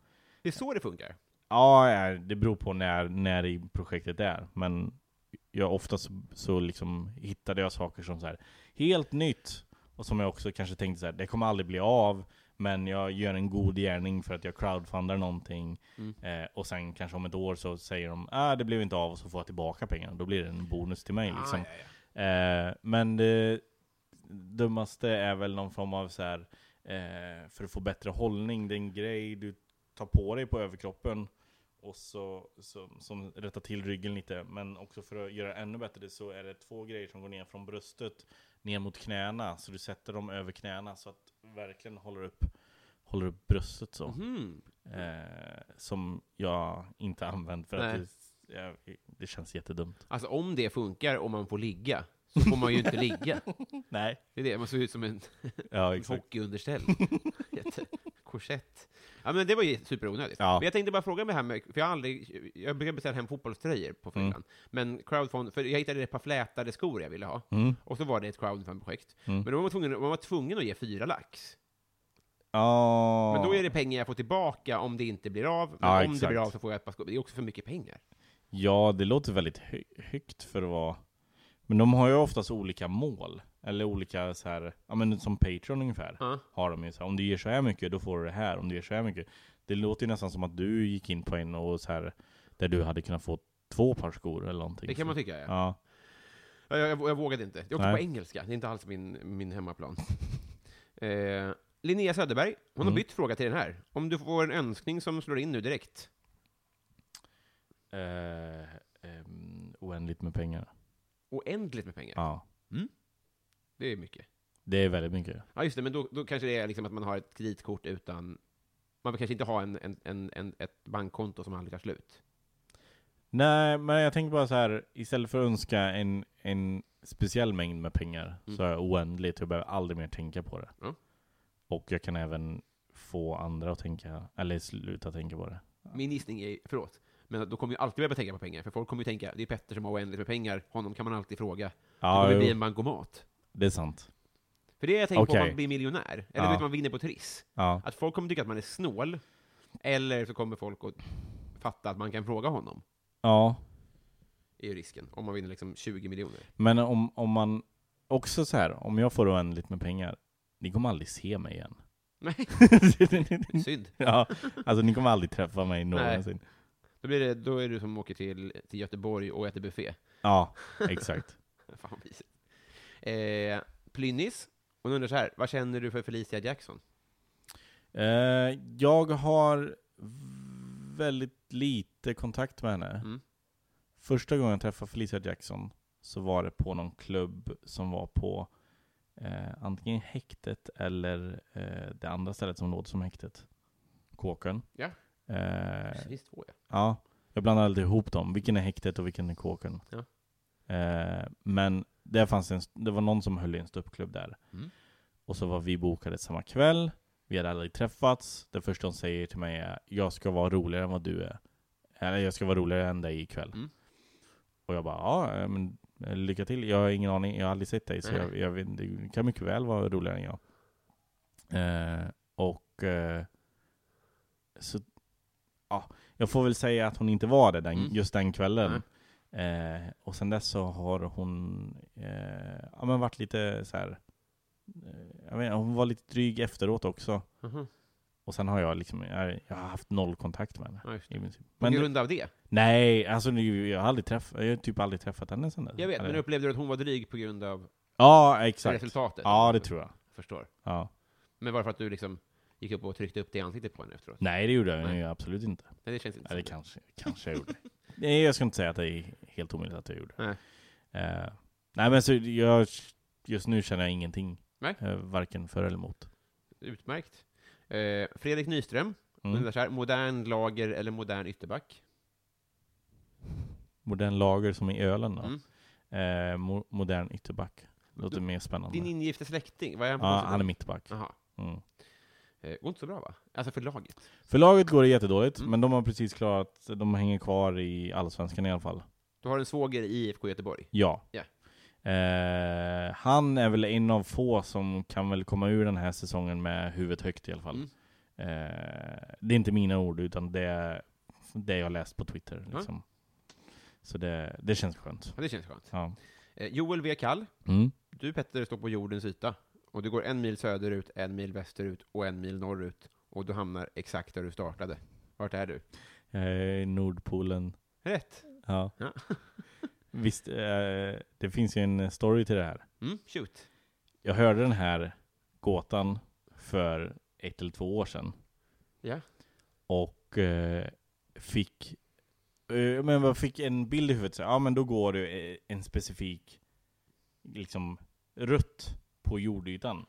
[SPEAKER 1] Det är så det funkar.
[SPEAKER 2] Ja, det beror på när, när i projektet är. Men jag oftast så, så liksom hittade jag saker som så här helt nytt. Och som jag också kanske tänkte så här, det kommer aldrig bli av. Men jag gör en god gärning för att jag crowdfundar någonting.
[SPEAKER 1] Mm.
[SPEAKER 2] Eh, och sen kanske om ett år så säger de, ah, det blev inte av, och så får jag tillbaka pengarna. Då blir det en bonus till mig liksom.
[SPEAKER 1] Ah, ja, ja.
[SPEAKER 2] Eh, men det dummaste är väl någon form av så här eh, för att få bättre hållning, det är en grej du tar på dig på överkroppen och så, så som rättar till ryggen lite. Men också för att göra det ännu bättre så är det två grejer som går ner från bröstet ner mot knäna. Så du sätter dem över knäna så att du verkligen håller upp, håller upp bröstet så.
[SPEAKER 1] Mhm.
[SPEAKER 2] Eh, som jag inte använt för att
[SPEAKER 1] Nej.
[SPEAKER 2] det, jag, det känns jättedumt.
[SPEAKER 1] Alltså om det funkar och man får ligga, så får man ju inte ligga. *laughs*
[SPEAKER 2] Nej.
[SPEAKER 1] Det är det, man ser ut som en
[SPEAKER 2] Ja,
[SPEAKER 1] hockeyunderställ. *laughs* Jätte- Korsett. Ja men det var ju superonödigt.
[SPEAKER 2] Ja.
[SPEAKER 1] Men jag tänkte bara fråga mig här med, för jag har aldrig, jag brukar beställa hem fotbollströjor på fyllan.
[SPEAKER 2] Mm.
[SPEAKER 1] Men crowdfund, för jag hittade ett par flätade skor jag ville ha.
[SPEAKER 2] Mm.
[SPEAKER 1] Och så var det ett crowdfund-projekt.
[SPEAKER 2] Mm.
[SPEAKER 1] Men då var man, tvungen, man var tvungen att ge fyra lax.
[SPEAKER 2] Ja.
[SPEAKER 1] Men då är det pengar jag får tillbaka om det inte blir av. Men
[SPEAKER 2] Ja,
[SPEAKER 1] om det
[SPEAKER 2] exakt.
[SPEAKER 1] blir av så får jag ett par skor. Det är också för mycket pengar.
[SPEAKER 2] Ja, det låter väldigt hö högt för att vara... Men de har ju oftast olika mål. Eller olika så här, ja men som Patreon ungefär.
[SPEAKER 1] Ja.
[SPEAKER 2] Har de ju så här, om du ger så här mycket, då får du det här. Om du ger så här mycket. Det låter ju nästan som att du gick in på en och så här, där du hade kunnat få två par skor eller någonting.
[SPEAKER 1] Det kan man tycka, ja.
[SPEAKER 2] Ja.
[SPEAKER 1] Ja, Jag, jag, jag vågade inte. Det är också
[SPEAKER 2] Nej.
[SPEAKER 1] på engelska, det är inte alls min, min hemmaplan. *laughs* eh, Linnea Söderberg, hon har
[SPEAKER 2] Mm.
[SPEAKER 1] bytt fråga till den här. Om du får en önskning som slår in nu direkt.
[SPEAKER 2] Eh, ehm, oändligt med pengar.
[SPEAKER 1] Oändligt med pengar.
[SPEAKER 2] Ja.
[SPEAKER 1] Det är mycket.
[SPEAKER 2] Det är väldigt mycket.
[SPEAKER 1] Ja, just det, men då, då kanske det är liksom att man har ett kreditkort utan... Man vill kanske inte ha en, en, en, en, ett bankkonto som aldrig tar slut.
[SPEAKER 2] Nej, men jag tänker bara så här, istället för att önska en, en speciell mängd med pengar,
[SPEAKER 1] Mm.
[SPEAKER 2] så är jag oändligt, jag behöver aldrig mer tänka på det.
[SPEAKER 1] Ja.
[SPEAKER 2] Och jag kan även få andra att tänka, eller sluta tänka på det.
[SPEAKER 1] Min gissning är, förlåt, men då kommer ju alltid behöva tänka på pengar, för folk kommer ju tänka, det är Petter som har oändligt med pengar, honom kan man alltid fråga. Det
[SPEAKER 2] Ja,
[SPEAKER 1] kommer
[SPEAKER 2] jo,
[SPEAKER 1] bli en bankomat.
[SPEAKER 2] Det är sant.
[SPEAKER 1] För det är jag tänker på om
[SPEAKER 2] Okej.
[SPEAKER 1] man blir miljonär, eller
[SPEAKER 2] Ja.
[SPEAKER 1] vet man vinner på Triss.
[SPEAKER 2] Ja,
[SPEAKER 1] Att folk kommer tycka att man är snål, eller så kommer folk att fatta att man kan fråga honom,
[SPEAKER 2] ja.
[SPEAKER 1] är ju risken, om man vinner liksom 20 miljoner.
[SPEAKER 2] men om, om man, också så här, om jag får oändligt med pengar, ni kommer aldrig se mig igen.
[SPEAKER 1] Nej, *laughs* synd.
[SPEAKER 2] ja, alltså ni kommer aldrig träffa mig någonsin.
[SPEAKER 1] Då, blir det, då är du som åker till, till Göteborg och äter buffé.
[SPEAKER 2] Ja, *laughs* exakt.
[SPEAKER 1] Fan vad mysigt. Eh, Plynnis, hon undrar så här, vad känner du för Felicia Jackson?
[SPEAKER 2] Eh, jag har väldigt lite kontakt med henne.
[SPEAKER 1] Mm.
[SPEAKER 2] Första gången jag träffade Felicia Jackson så var det på någon klubb som var på eh, antingen häktet eller eh, det andra stället som låter som häktet. Kåken.
[SPEAKER 1] Ja.
[SPEAKER 2] Eh,
[SPEAKER 1] finns två, ja.
[SPEAKER 2] ja, jag blandar alltid ihop dem. Vilken är häktet och vilken är kåken?
[SPEAKER 1] Ja.
[SPEAKER 2] Eh, men där fanns en, det var någon som höll i en ståuppklubb där.
[SPEAKER 1] Mm.
[SPEAKER 2] Och så var vi bokade samma kväll. Vi hade aldrig träffats. Det första hon säger till mig är jag ska vara roligare än vad du är. Eller jag ska vara roligare än dig ikväll.
[SPEAKER 1] Mm.
[SPEAKER 2] Och jag bara, ja eh, men eh, lycka till. Jag har ingen aning, jag har aldrig sett dig så
[SPEAKER 1] Nej.
[SPEAKER 2] jag, jag du kan mycket väl vara roligare än jag. Eh, och eh, så, ja, jag får väl säga att hon inte var det den,
[SPEAKER 1] Mm.
[SPEAKER 2] just den kvällen. Eh, och sen dess så har hon eh, ja, men varit lite så här. Eh, jag inte, hon var lite dryg efteråt också.
[SPEAKER 1] Mhm.
[SPEAKER 2] Och sen har jag liksom, jag, jag har haft noll kontakt med henne.
[SPEAKER 1] Ja.
[SPEAKER 2] I princip.
[SPEAKER 1] På
[SPEAKER 2] Men
[SPEAKER 1] grund av det?
[SPEAKER 2] nej, alltså jag har aldrig träffat, jag har typ aldrig träffat henne sen dess.
[SPEAKER 1] Jag vet,
[SPEAKER 2] Eller-
[SPEAKER 1] men upplevde du att hon var dryg på grund av
[SPEAKER 2] Ja, exakt.
[SPEAKER 1] resultatet?
[SPEAKER 2] Ja, det tror jag.
[SPEAKER 1] Förstår.
[SPEAKER 2] Ja.
[SPEAKER 1] Men var det för att du liksom gick upp och tryckte upp det i ansiktet på henne efteråt?
[SPEAKER 2] Nej, det gjorde jag
[SPEAKER 1] Nej.
[SPEAKER 2] absolut inte.
[SPEAKER 1] Nej, det känns inte
[SPEAKER 2] Eller kanske, kanske jag gjorde. *laughs* Nej, jag ska inte säga att det är helt omöjligt att jag gjorde.
[SPEAKER 1] Nej.
[SPEAKER 2] Eh, nej, men så jag, just nu känner jag ingenting.
[SPEAKER 1] Nej.
[SPEAKER 2] Eh, varken för eller emot.
[SPEAKER 1] Utmärkt. Eh, Fredrik Nyström
[SPEAKER 2] Mm.
[SPEAKER 1] undrar så här, modern lager eller modern ytterback?
[SPEAKER 2] Modern lager som i ölen då.
[SPEAKER 1] Mm.
[SPEAKER 2] Mo modern ytterback. Låter
[SPEAKER 1] Du-
[SPEAKER 2] mer spännande.
[SPEAKER 1] Din ingifte släkting, vad är han på
[SPEAKER 2] ja, han är mittback.
[SPEAKER 1] Jaha.
[SPEAKER 2] Mm.
[SPEAKER 1] Eh, går inte så bra va? Alltså för laget?
[SPEAKER 2] För laget går det jättedåligt,
[SPEAKER 1] Mm.
[SPEAKER 2] men de har precis klarat, de hänger kvar i Allsvenskan i alla fall.
[SPEAKER 1] Du har en svåger i IFK Göteborg?
[SPEAKER 2] Ja.
[SPEAKER 1] Ja.
[SPEAKER 2] Eh, han är väl en av få som kan väl komma ur den här säsongen med huvudet högt i alla fall.
[SPEAKER 1] Mm.
[SPEAKER 2] Eh, det är inte mina ord, utan det är det jag läst på Twitter. Liksom. Så det, det känns skönt.
[SPEAKER 1] Ja, det känns skönt.
[SPEAKER 2] Ja.
[SPEAKER 1] Eh, Joel V. Kall,
[SPEAKER 2] Mm.
[SPEAKER 1] du Petter står på jordens yta. Och du går en mil söderut, en mil västerut och en mil norrut. Och du hamnar exakt där du startade. Vart är du?
[SPEAKER 2] Jag är i Nordpolen.
[SPEAKER 1] Rätt!
[SPEAKER 2] Ja.
[SPEAKER 1] Ja. *laughs*
[SPEAKER 2] Visst, eh, det finns ju en story till det här.
[SPEAKER 1] Mm, shoot.
[SPEAKER 2] Jag hörde den här gåtan för ett eller två år sedan.
[SPEAKER 1] Ja.
[SPEAKER 2] Och eh, fick, eh, men jag fick en bild i huvudet. Så, ja men då går det eh, en specifik liksom rutt på jordytan.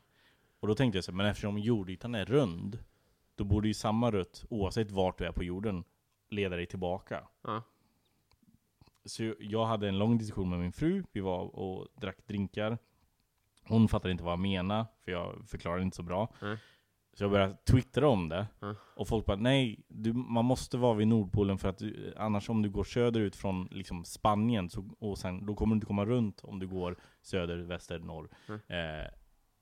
[SPEAKER 2] Och då tänkte jag så här, men eftersom jordytan är rund, då borde ju samma rutt, oavsett vart du är på jorden, leda dig tillbaka.
[SPEAKER 1] Ja.
[SPEAKER 2] Så jag hade en lång diskussion med min fru, vi var och drack drinkar. Hon fattade inte vad jag menade, för jag förklarade inte så bra.
[SPEAKER 1] Nej.
[SPEAKER 2] Så jag började twittra om det.
[SPEAKER 1] Ja.
[SPEAKER 2] Och folk bara, nej, du, man måste vara vid Nordpolen för att du, annars om du går söderut från liksom Spanien, så, och sen, då kommer du inte komma runt om du går söder, väster, norr. Eh,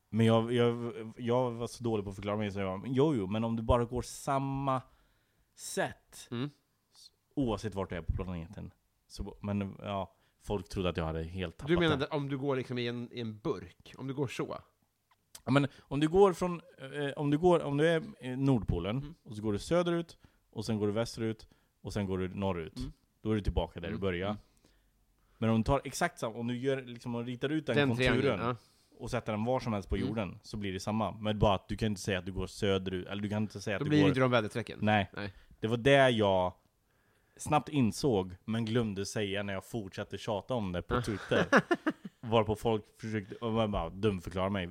[SPEAKER 2] men jag, jag, jag var så dålig på att förklara mig, så jag bara, jo, jo, men om du bara går samma sätt,
[SPEAKER 1] Mm.
[SPEAKER 2] oavsett vart du är på planeten. Så, men ja, folk trodde att jag hade helt tappat
[SPEAKER 1] Du
[SPEAKER 2] det.
[SPEAKER 1] menade om du går liksom i en, i en burk? Om du går så?
[SPEAKER 2] Ja, men om du går från, eh, om du går, om du är i Nordpolen,
[SPEAKER 1] Mm.
[SPEAKER 2] och så går du söderut, och sen går du västerut, och sen går du norrut.
[SPEAKER 1] Mm.
[SPEAKER 2] Då är du tillbaka där
[SPEAKER 1] Mm.
[SPEAKER 2] du började.
[SPEAKER 1] Mm.
[SPEAKER 2] Men om du tar exakt samma, om du gör, liksom, ritar ut den, konturen?
[SPEAKER 1] Ja.
[SPEAKER 2] och sätter den var som helst på
[SPEAKER 1] Mm.
[SPEAKER 2] jorden, så blir det samma. Men bara att du kan inte säga att du går söderut, eller du kan inte säga
[SPEAKER 1] Då
[SPEAKER 2] att du
[SPEAKER 1] blir det
[SPEAKER 2] går...
[SPEAKER 1] inte de väderstrecken?
[SPEAKER 2] Nej.
[SPEAKER 1] Nej.
[SPEAKER 2] Det var det jag snabbt insåg, men glömde säga när jag fortsatte tjata om det på Twitter. *laughs* Varpå folk försökte, och man bara dumförklara mig,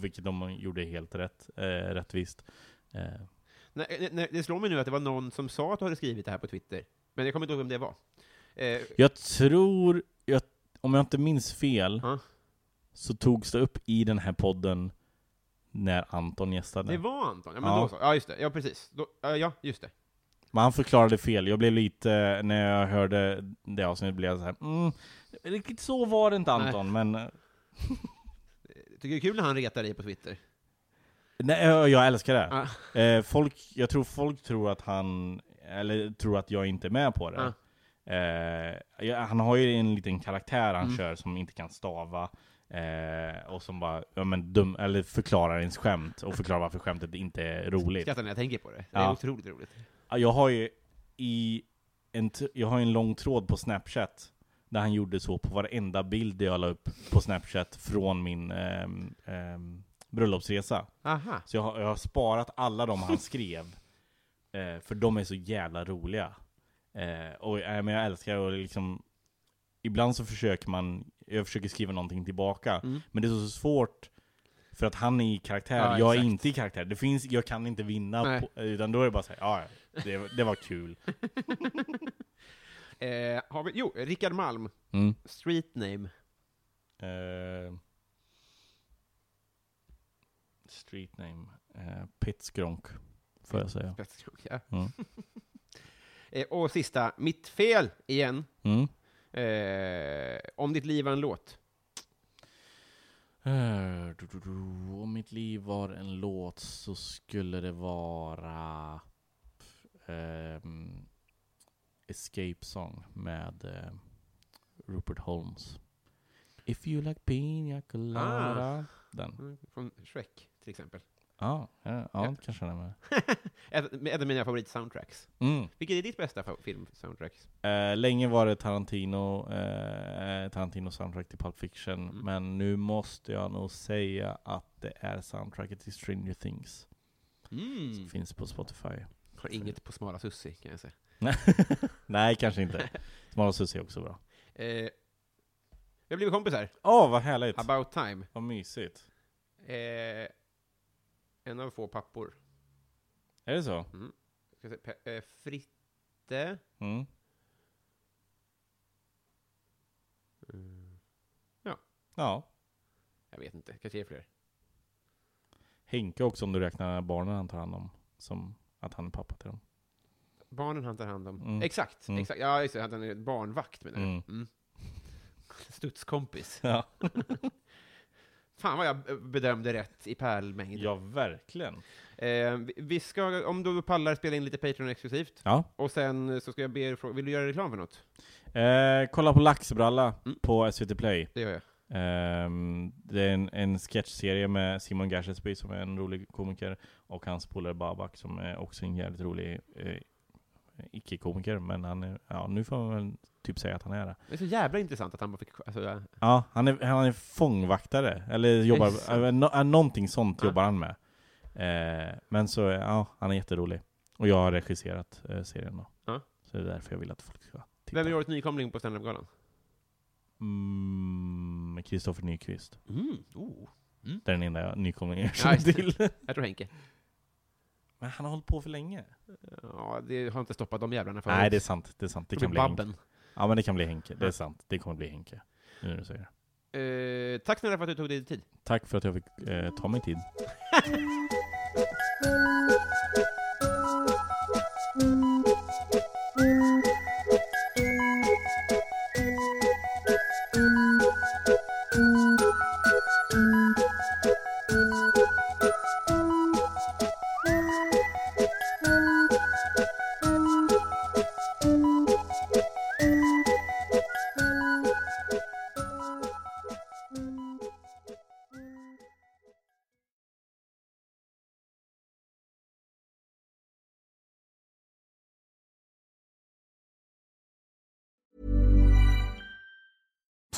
[SPEAKER 2] vilket de gjorde helt rätt, eh, rättvist. Eh,
[SPEAKER 1] Nej, nej, det slår mig nu att det var någon som sa att du hade skrivit det här på Twitter. Men jag kommer inte ihåg vem det var. Eh,
[SPEAKER 2] jag tror, jag, om jag inte minns fel,
[SPEAKER 1] Ja.
[SPEAKER 2] så togs det upp i den här podden när Anton gästade.
[SPEAKER 1] det var Anton? Ja, men
[SPEAKER 2] Ja.
[SPEAKER 1] då så. Ja, just det. Ja, precis. Då, ja, just det.
[SPEAKER 2] Men han förklarade fel. Jag blev lite, när jag hörde det avsnittet blev jag så här, mm, riktigt så var det inte Anton, men eh, *laughs*
[SPEAKER 1] Tycker det är kul när han retar dig på Twitter?
[SPEAKER 2] Nej, jag älskar det.
[SPEAKER 1] Ja.
[SPEAKER 2] Eh, folk, jag tror folk tror att han, eller tror att jag inte är med på det. Eh, ja, han har ju en liten karaktär han
[SPEAKER 1] Mm.
[SPEAKER 2] kör som inte kan stava. Eh, och som bara ja, men dum, eller förklarar ens skämt och förklarar varför skämtet inte är roligt.
[SPEAKER 1] Skrattar när jag tänker på det. Det är
[SPEAKER 2] Ja.
[SPEAKER 1] otroligt roligt.
[SPEAKER 2] Ja, Jag har ju i en, jag har en lång tråd på Snapchat där han gjorde så på varenda bild jag la upp på Snapchat från min ehm, ehm, bröllopsresa.
[SPEAKER 1] Aha.
[SPEAKER 2] Så jag har, jag har sparat alla de han skrev. *laughs* Eh, för de är så jävla roliga. Eh, och eh, men jag älskar och liksom Ibland så försöker man, jag försöker skriva någonting tillbaka.
[SPEAKER 1] Mm.
[SPEAKER 2] Men det är så svårt för att han är i karaktär,
[SPEAKER 1] Ja,
[SPEAKER 2] jag är
[SPEAKER 1] exakt.
[SPEAKER 2] inte i karaktär. Det finns, jag kan inte vinna, på, utan då är det bara såhär, ja, det, det var kul. *laughs*
[SPEAKER 1] Eh, har vi, jo, Rickard Malm.
[SPEAKER 2] Mm.
[SPEAKER 1] Street name.
[SPEAKER 2] Eh, street name, eh, Pitskronk, får jag säga.
[SPEAKER 1] Ja.
[SPEAKER 2] Mm. *laughs*
[SPEAKER 1] Eh, och sista, mitt fel igen.
[SPEAKER 2] Mm.
[SPEAKER 1] Eh, om ditt liv var en låt.
[SPEAKER 2] Eh, du, du, du. Om mitt liv var en låt så skulle det vara ehm, Escape Song med eh, Rupert Holmes. If you like pina colada. Den.
[SPEAKER 1] Mm, Från Shrek, till exempel.
[SPEAKER 2] Ja, ja, ja, kanske den är *laughs* med.
[SPEAKER 1] Ett av mina favorit-soundtracks.
[SPEAKER 2] Mm.
[SPEAKER 1] Vilket är ditt bästa film-soundtrack?
[SPEAKER 2] Eh, länge var det Tarantino, eh, Tarantino soundtrack till Pulp Fiction,
[SPEAKER 1] Mm.
[SPEAKER 2] men nu måste jag nog säga att det är soundtracket till Stranger Things.
[SPEAKER 1] Mm.
[SPEAKER 2] Som finns på Spotify.
[SPEAKER 1] Har inget på Smala Sussi, kan jag säga. *laughs*
[SPEAKER 2] Nej, kanske inte. Smala Susie är också bra.
[SPEAKER 1] Eh, vi har blivit kompisar.
[SPEAKER 2] Åh, vad härligt!
[SPEAKER 1] About time.
[SPEAKER 2] Vad mysigt.
[SPEAKER 1] Eh, en av få pappor.
[SPEAKER 2] Är det så?
[SPEAKER 1] Ska jag säga, Pe- eh, Fritte.
[SPEAKER 2] Mm.
[SPEAKER 1] Mm,
[SPEAKER 2] Ja.
[SPEAKER 1] jag vet inte, kanske är fler.
[SPEAKER 2] Henke också om du räknar barnen han tar hand om, som att han är pappa till dem.
[SPEAKER 1] Barnen han tar hand om.
[SPEAKER 2] Mm.
[SPEAKER 1] Exakt,
[SPEAKER 2] Mm.
[SPEAKER 1] exakt. Ja, just det. Han är barnvakt menar du?
[SPEAKER 2] Mm.
[SPEAKER 1] Mm. *laughs* Studskompis.
[SPEAKER 2] Ja, *laughs*
[SPEAKER 1] Fan vad jag bedömde rätt i pärlmängd.
[SPEAKER 2] ja verkligen.
[SPEAKER 1] Eh, vi- ska, om du pallar, spela in lite Patreon-exklusivt.
[SPEAKER 2] Ja.
[SPEAKER 1] Och sen så ska jag be er fråga, vill du göra reklam för något?
[SPEAKER 2] Eh, kolla på Laxbralla
[SPEAKER 1] Mm.
[SPEAKER 2] på SVT Play.
[SPEAKER 1] Det gör jag.
[SPEAKER 2] Ehm, det är en, en sketchserie med Simon Gärdsby som är en rolig komiker och hans polare Babak som är också en jävligt rolig eh, icke-komiker. Men han är, ja, nu får man väl typ säga att han är det.
[SPEAKER 1] Det är så jävla intressant att han bara fick... Alltså, ja.
[SPEAKER 2] Ja, han är, han är fångvaktare, eller jobbar, äh, no, någonting sånt
[SPEAKER 1] Ja.
[SPEAKER 2] jobbar han med. Eh, men så, ja, han är jätterolig. Och jag har regisserat eh, serien då.
[SPEAKER 1] Ja.
[SPEAKER 2] Så det är därför jag vill att folk ska titta.
[SPEAKER 1] Vem är årets nykomling på standup-galan?
[SPEAKER 2] Mm, Kristoffer Nyqvist.
[SPEAKER 1] Mm. Oh.
[SPEAKER 2] Det är den enda nykomlingen jag
[SPEAKER 1] Ja,
[SPEAKER 2] känner till.
[SPEAKER 1] Jag tror Henke.
[SPEAKER 2] Men han har hållit på för länge.
[SPEAKER 1] Ja, det har inte stoppat de jävlarna förut.
[SPEAKER 2] Nej, det är sant. Det är sant. Det
[SPEAKER 1] Det
[SPEAKER 2] kan bli Henke.
[SPEAKER 1] Babben.
[SPEAKER 2] Ja, men det kan bli Henke. Det är sant. Det kommer bli Henke. Nu när du säger det.
[SPEAKER 1] Eh, tack snälla för att du tog dig tid.
[SPEAKER 2] Tack för att jag fick eh, ta mig tid. *laughs*